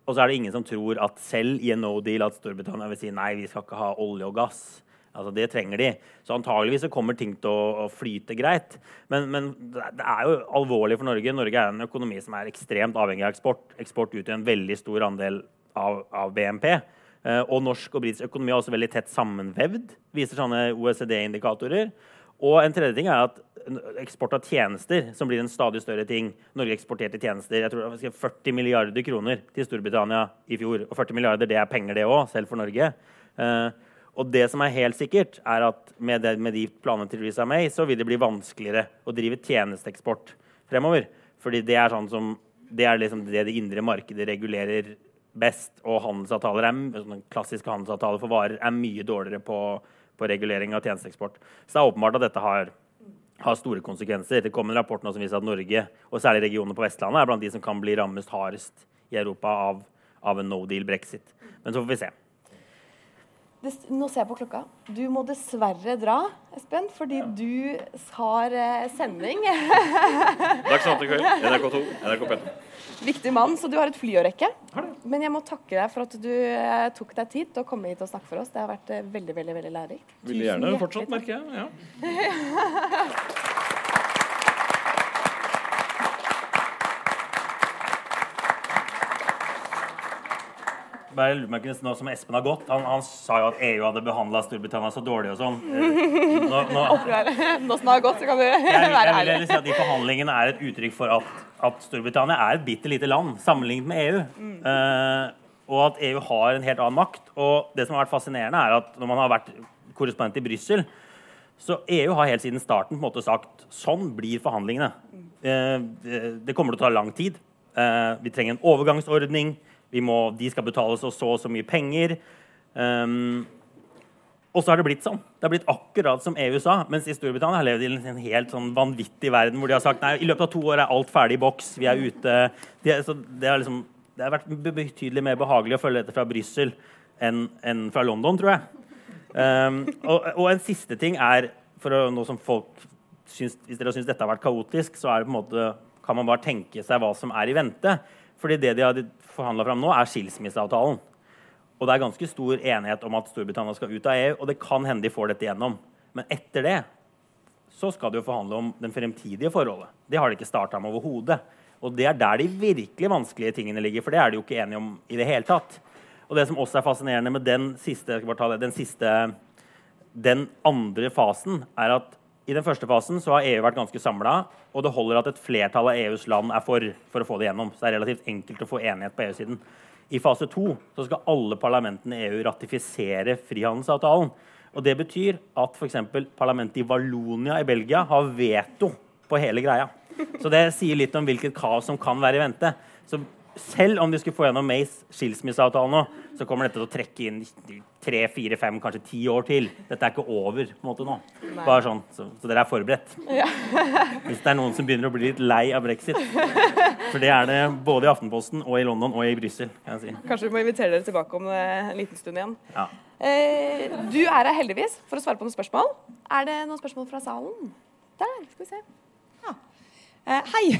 Og så er det ingen som tror at selv i en no deal at Storbritannia vil si nei, vi skal ikke ha olje og gass. Altså, Det trenger de. Så antageligvis så kommer ting til å, å flyte greit. Men, men, det er jo alvorlig for Norge. Norge er en økonomi som er ekstremt avhengig av eksport. Eksport utgjør en veldig stor andel av, av BNP. Eh, og norsk og britisk økonomi er også veldig tett sammenvevd, viser sånne OECD-indikatorer. og en tredje ting er at eksport av tjenester, som blir en stadig større ting. Norge eksporterte tjenester jeg tror det var 40 milliarder kroner til Storbritannia i fjor. Og 40 milliarder det er penger, det òg, selv for Norge. Uh, og det som er helt sikkert, er at med de planene til Theresa May så vil det bli vanskeligere å drive tjenesteeksport fremover. Fordi det er, sånn som, det, er liksom det det indre markedet regulerer best. Og handelsavtaler er, sånn klassiske handelsavtaler for varer er mye dårligere på, på regulering av tjenesteeksport. Så det er åpenbart at dette har, har store konsekvenser. Det kom en rapport nå som viser at Norge, og særlig regionene på Vestlandet, er blant de som kan bli rammet hardest i Europa av, av en no deal brexit. Men så får vi se. Nå ser jeg på klokka. Du må dessverre dra, Espen, fordi ja. du har eh, sending. Dagsnytt i kveld. NRK2, NRK P2. Viktig mann, så du har et fly å rekke. Men jeg må takke deg for at du eh, tok deg tid til å komme hit og snakke for oss. Det har vært eh, veldig veldig, veldig lærerikt. Ville gjerne fortsatt, merker jeg. Ja. bare lurer meg nå som Espen har gått. Han, han, sa jo at EU hadde behandla Storbritannia så dårlig og sånn. Nå, nå, nå som det har gått, så kan du jeg, være ærlig. Jeg vil si at De forhandlingene er et uttrykk for at, at Storbritannia er et bitte lite land sammenlignet med EU. Mm. Uh, og at EU har en helt annen makt. Og det som har vært fascinerende, er at når man har vært korrespondent i Brussel, så EU har helt siden starten på en måte sagt sånn blir forhandlingene. Uh, det kommer til å ta lang tid. Uh, vi trenger en overgangsordning må, de skal betale oss så og så mye penger. Um, og så har det blitt sånn. Det har blitt akkurat som EU sa. Mens i Storbritannia har levd i en helt sånn vanvittig verden hvor de har sagt nei, i løpet av to år er alt ferdig i boks. Vi er ute. De, det, har liksom, det, har vært betydelig mer behagelig å følge dette fra Brussel enn, enn, fra London, tror jeg. Um, og, og, en siste ting er for å, nå som folk syns, Hvis dere syns dette har vært kaotisk, så er det på en måte, kan man bare tenke seg hva som er i vente. Fordi det de har forhandla fram nå, er skilsmisseavtalen. Og det er ganske stor enighet om at Storbritannia skal ut av EU, og det kan hende de får dette gjennom. Men etter det så skal de jo forhandle om den fremtidige forholdet. Det har de ikke starta med overhodet. Og det er der de virkelig vanskelige tingene ligger, for det er de jo ikke enige om i det hele tatt. Og det som også er fascinerende med den siste, den, siste, den andre fasen, er at i den første fasen så har EU vært ganske samla, og det holder at et flertall av EUs land er for for å få det gjennom. Så det er relativt enkelt å få enighet på EU-siden. I fase to så skal alle parlamentene i EU ratifisere frihandelsavtalen. Og Det betyr at f.eks. parlamentet i Valonia i Belgia har veto på hele greia. Så det sier litt om hvilket kaos som kan være i vente. Så selv om de skulle få gjennom Mays skilsmisseavtale nå, så kommer dette til å trekke inn tre, fire, fem, kanskje ti år til. Dette er ikke over på en måte nå. Bare sånn, så, så dere er forberedt. Ja. Hvis det er noen som begynner å bli litt lei av brexit. For det er det både i Aftenposten og i London og i Brussel. Si. Kanskje vi må invitere dere tilbake om en liten stund igjen. Ja. Eh, du er her heldigvis for å svare på noen spørsmål. Er det noen spørsmål fra salen? Der, skal vi se. Eh, hei.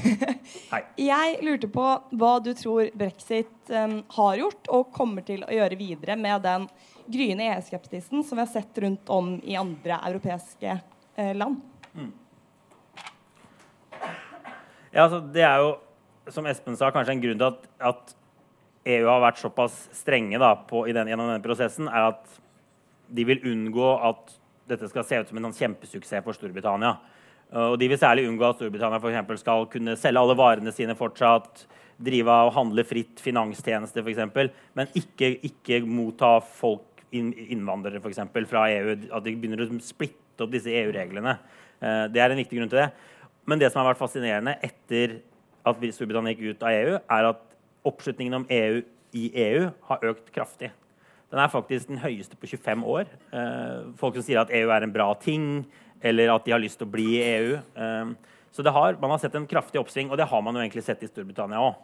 hei. Jeg lurte på hva du tror brexit um, har gjort og kommer til å gjøre videre med den gryende EU-skeptisen som vi har sett rundt om i andre europeiske uh, land. Mm. Ja, altså, det er jo, som Espen sa, kanskje en grunn til at, at EU har vært såpass strenge da, på, den, gjennom denne prosessen, er at de vil unngå at dette skal se ut som en sånn kjempesuksess for Storbritannia. Og De vil særlig unngå at Storbritannia for eksempel, skal kunne selge alle varene sine fortsatt, drive og handle fritt finanstjenester f.eks., men ikke, ikke, motta folk, innvandrere eksempel, fra EU. At de begynner å splitte opp disse EU-reglene. Eh, det er en viktig grunn til det. Men det som har vært fascinerende etter at Storbritannia gikk ut av EU, er at oppslutningen om EU i EU har økt kraftig. Den er faktisk den høyeste på 25 år. Eh, folk som sier at EU er en bra ting, eller at de har lyst til å bli i EU. Um, så har, man har sett en kraftig oppsving, og det har man jo egentlig sett i Storbritannia òg.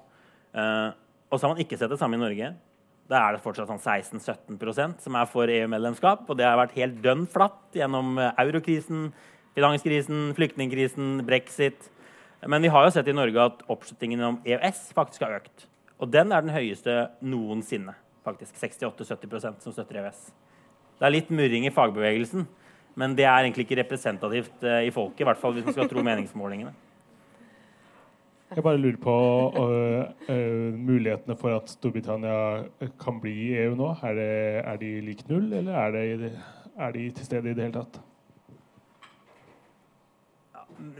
Uh, og så har man ikke sett det samme i Norge. Da er det fortsatt sånn 16-17% som er for EU-medlemskap. Og det har vært helt dønn flatt gjennom eh, eurokrisen, finanskrisen, flyktningkrisen, brexit. Men vi har jo sett i Norge at oppslutningen om EØS faktisk har økt. Og den er den høyeste noensinne. faktisk 68-70% som støtter EØS. Det er litt murring i fagbevegelsen. Men det er egentlig ikke representativt uh, i folket, i hvert fall hvis man skal tro meningsmålingene. Jeg bare lurer på uh, uh, mulighetene for at Storbritannia kan bli i EU nå. Er, det, er de lik null, eller er, det, er, de til stede i det hele tatt?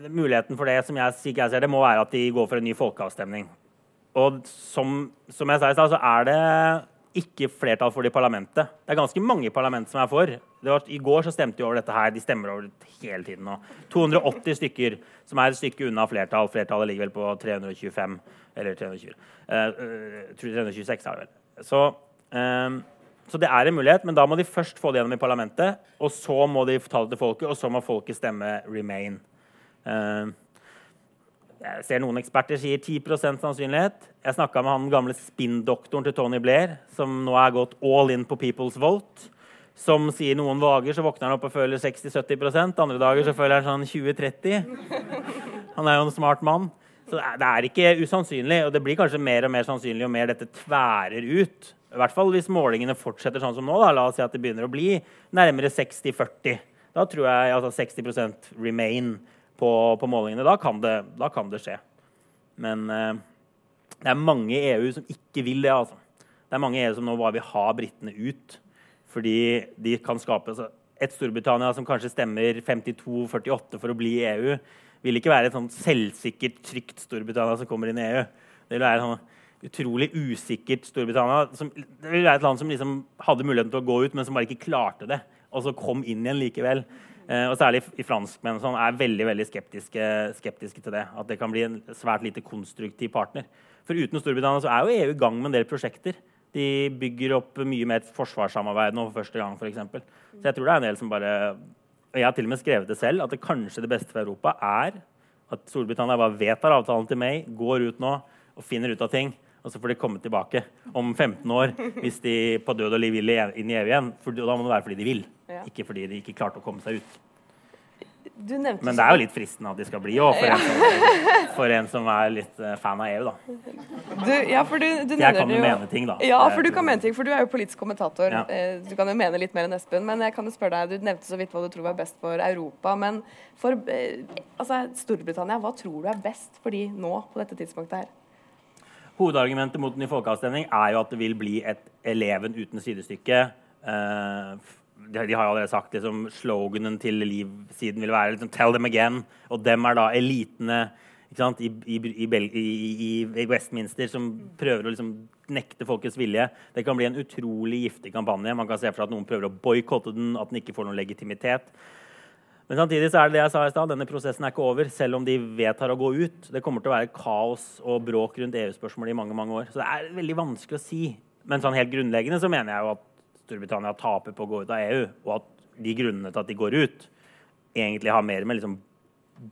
muligheten for det som jeg, jeg ser det, må være at de går for en ny folkeavstemning. Og som, som jeg sa i stad, så er det ikke flertall for det i parlamentet. Det er ganske mange i parlamentet som er for. Var, I går så stemte de over dette her. De stemmer over det hele tiden nå. 280 stykker, som er et stykke unna flertall. Flertallet ligger vel på 325. Eller 320. Uh, 326 er det vel. Så, um, så, det er en mulighet, men da må de først få det gjennom i parlamentet. Og så må de ta det til folket, og så må folket stemme 'remain'. Uh, jeg ser noen eksperter sier 10% sannsynlighet. Jeg snakka med han gamle spinndoktoren til Tony Blair, som nå er gått all in på People's Vote. Som sier noen dager så våkner han opp og føler 60-70% andre dager så føler han sånn 20-30. Han er jo en smart mann. Så det er ikke usannsynlig, og det blir kanskje mer og mer sannsynlig jo mer dette tværer ut. I hvert fall hvis målingene fortsetter sånn som nå. Da. La oss si at det begynner å bli nærmere 60-40. Da tror jeg altså 60% remain på, på målingene. Da kan, det, da kan, det, skje. Men eh, det er mange i EU som ikke vil det. altså. Det er mange i EU som nå bare vil ha britene ut. Fordi de kan skape altså, Et Storbritannia som kanskje stemmer 52-48 for å bli i EU, vil ikke være et sånn selvsikkert, trygt Storbritannia som kommer inn i EU. Det vil være sånn utrolig usikkert Storbritannia. Som, det vil være et land som liksom hadde muligheten til å gå ut, men som bare ikke klarte det. Og så kom inn igjen likevel. Eh, og særlig i franskmenn sånn, er veldig veldig skeptiske, skeptiske, til det. At det kan bli en svært lite konstruktiv partner. For uten Storbritannia så er jo EU i gang med en del prosjekter. De bygger opp mye mer forsvarssamarbeid nå for første gang. Eksempel. så jeg tror det er en del som bare og Jeg har til og med skrevet det selv, at det kanskje det beste for Europa er at Storbritannia bare vedtar avtalen til May, går ut nå og finner ut av ting. Og så får de komme tilbake om 15 år hvis de på død og liv vil inn i EU igjen. For da må det være fordi de vil. Ja. Ikke fordi de ikke klarte å komme seg ut. Men det er jo litt fristende at de skal bli òg, for, for, en som er litt uh, fan av EU, da. Du, ja, for du, du jeg kan jo mene ting, da. Ja, for du kan mene ting, for du er jo politisk kommentator. Ja. Eh, du kan jo mene litt mer enn Espen, men jeg kan jo spørre deg, du nevnte så vidt hva du tror er best for Europa. Men for eh, altså, Storbritannia, hva tror du er best for de nå, på dette tidspunktet her? Hovedargumentet mot en ny folkeavstemning er jo at det vil bli et eleven uten sidestykke. Uh, de, har allerede sagt liksom, sloganen til Liv-siden vil være liksom, 'Tell them again'. Og dem er da elitene i, i, i, i, Westminster som prøver å liksom, nekte folkets vilje. Det kan bli en utrolig giftig kampanje. Man kan se for seg at noen prøver å boikotte den, at den ikke får noen legitimitet. Men samtidig så er det det jeg sa i stad, denne prosessen er ikke over, selv om de vedtar å gå ut. Det kommer til å være kaos og bråk rundt EU-spørsmålet i mange mange år. Så det er veldig vanskelig å si. Men sånn helt grunnleggende så mener jeg jo at Storbritannia taper på å gå ut av EU, og at de grunnene til at de går ut, egentlig har mer med liksom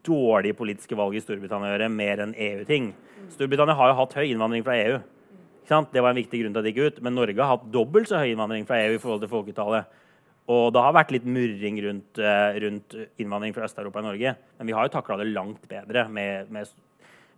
dårlige politiske valg i Storbritannia å gjøre, mer enn EU-ting. Storbritannia har jo hatt høy innvandring fra EU. Det var en viktig grunn til at de gikk ut. Men Norge har hatt dobbelt så høy innvandring fra EU i forhold til folketallet. Og det har vært litt murring rundt, uh, rundt innvandring fra Øst-Europa i Norge. Men vi har jo takla det langt bedre med, med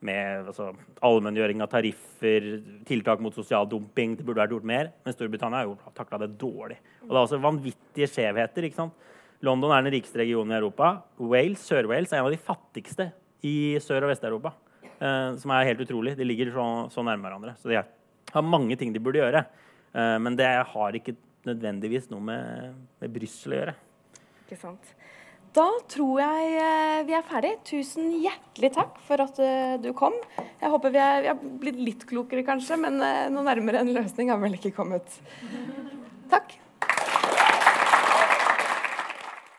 med altså, allmenngjøring av tariffer, tiltak mot sosial dumping. Det burde vært gjort mer, men Storbritannia har jo takla det dårlig. Og det er også vanvittige skjevheter. ikke sant? London er den rikeste regionen i Europa. Wales, Sør-Wales er en av de fattigste i Sør- og Vest-Europa. Eh, som er helt utrolig. De ligger så, så nærme hverandre. Så de har mange ting de burde gjøre. Eh, men det har ikke nødvendigvis noe med, med Brussel å gjøre. Ikke sant. Da tror jeg eh, vi er ferdig. Tusen hjertelig takk for at eh, du kom. Jeg håper vi er, vi er blitt litt klokere, kanskje, men eh, noe nærmere en løsning har vel ikke kommet. Takk.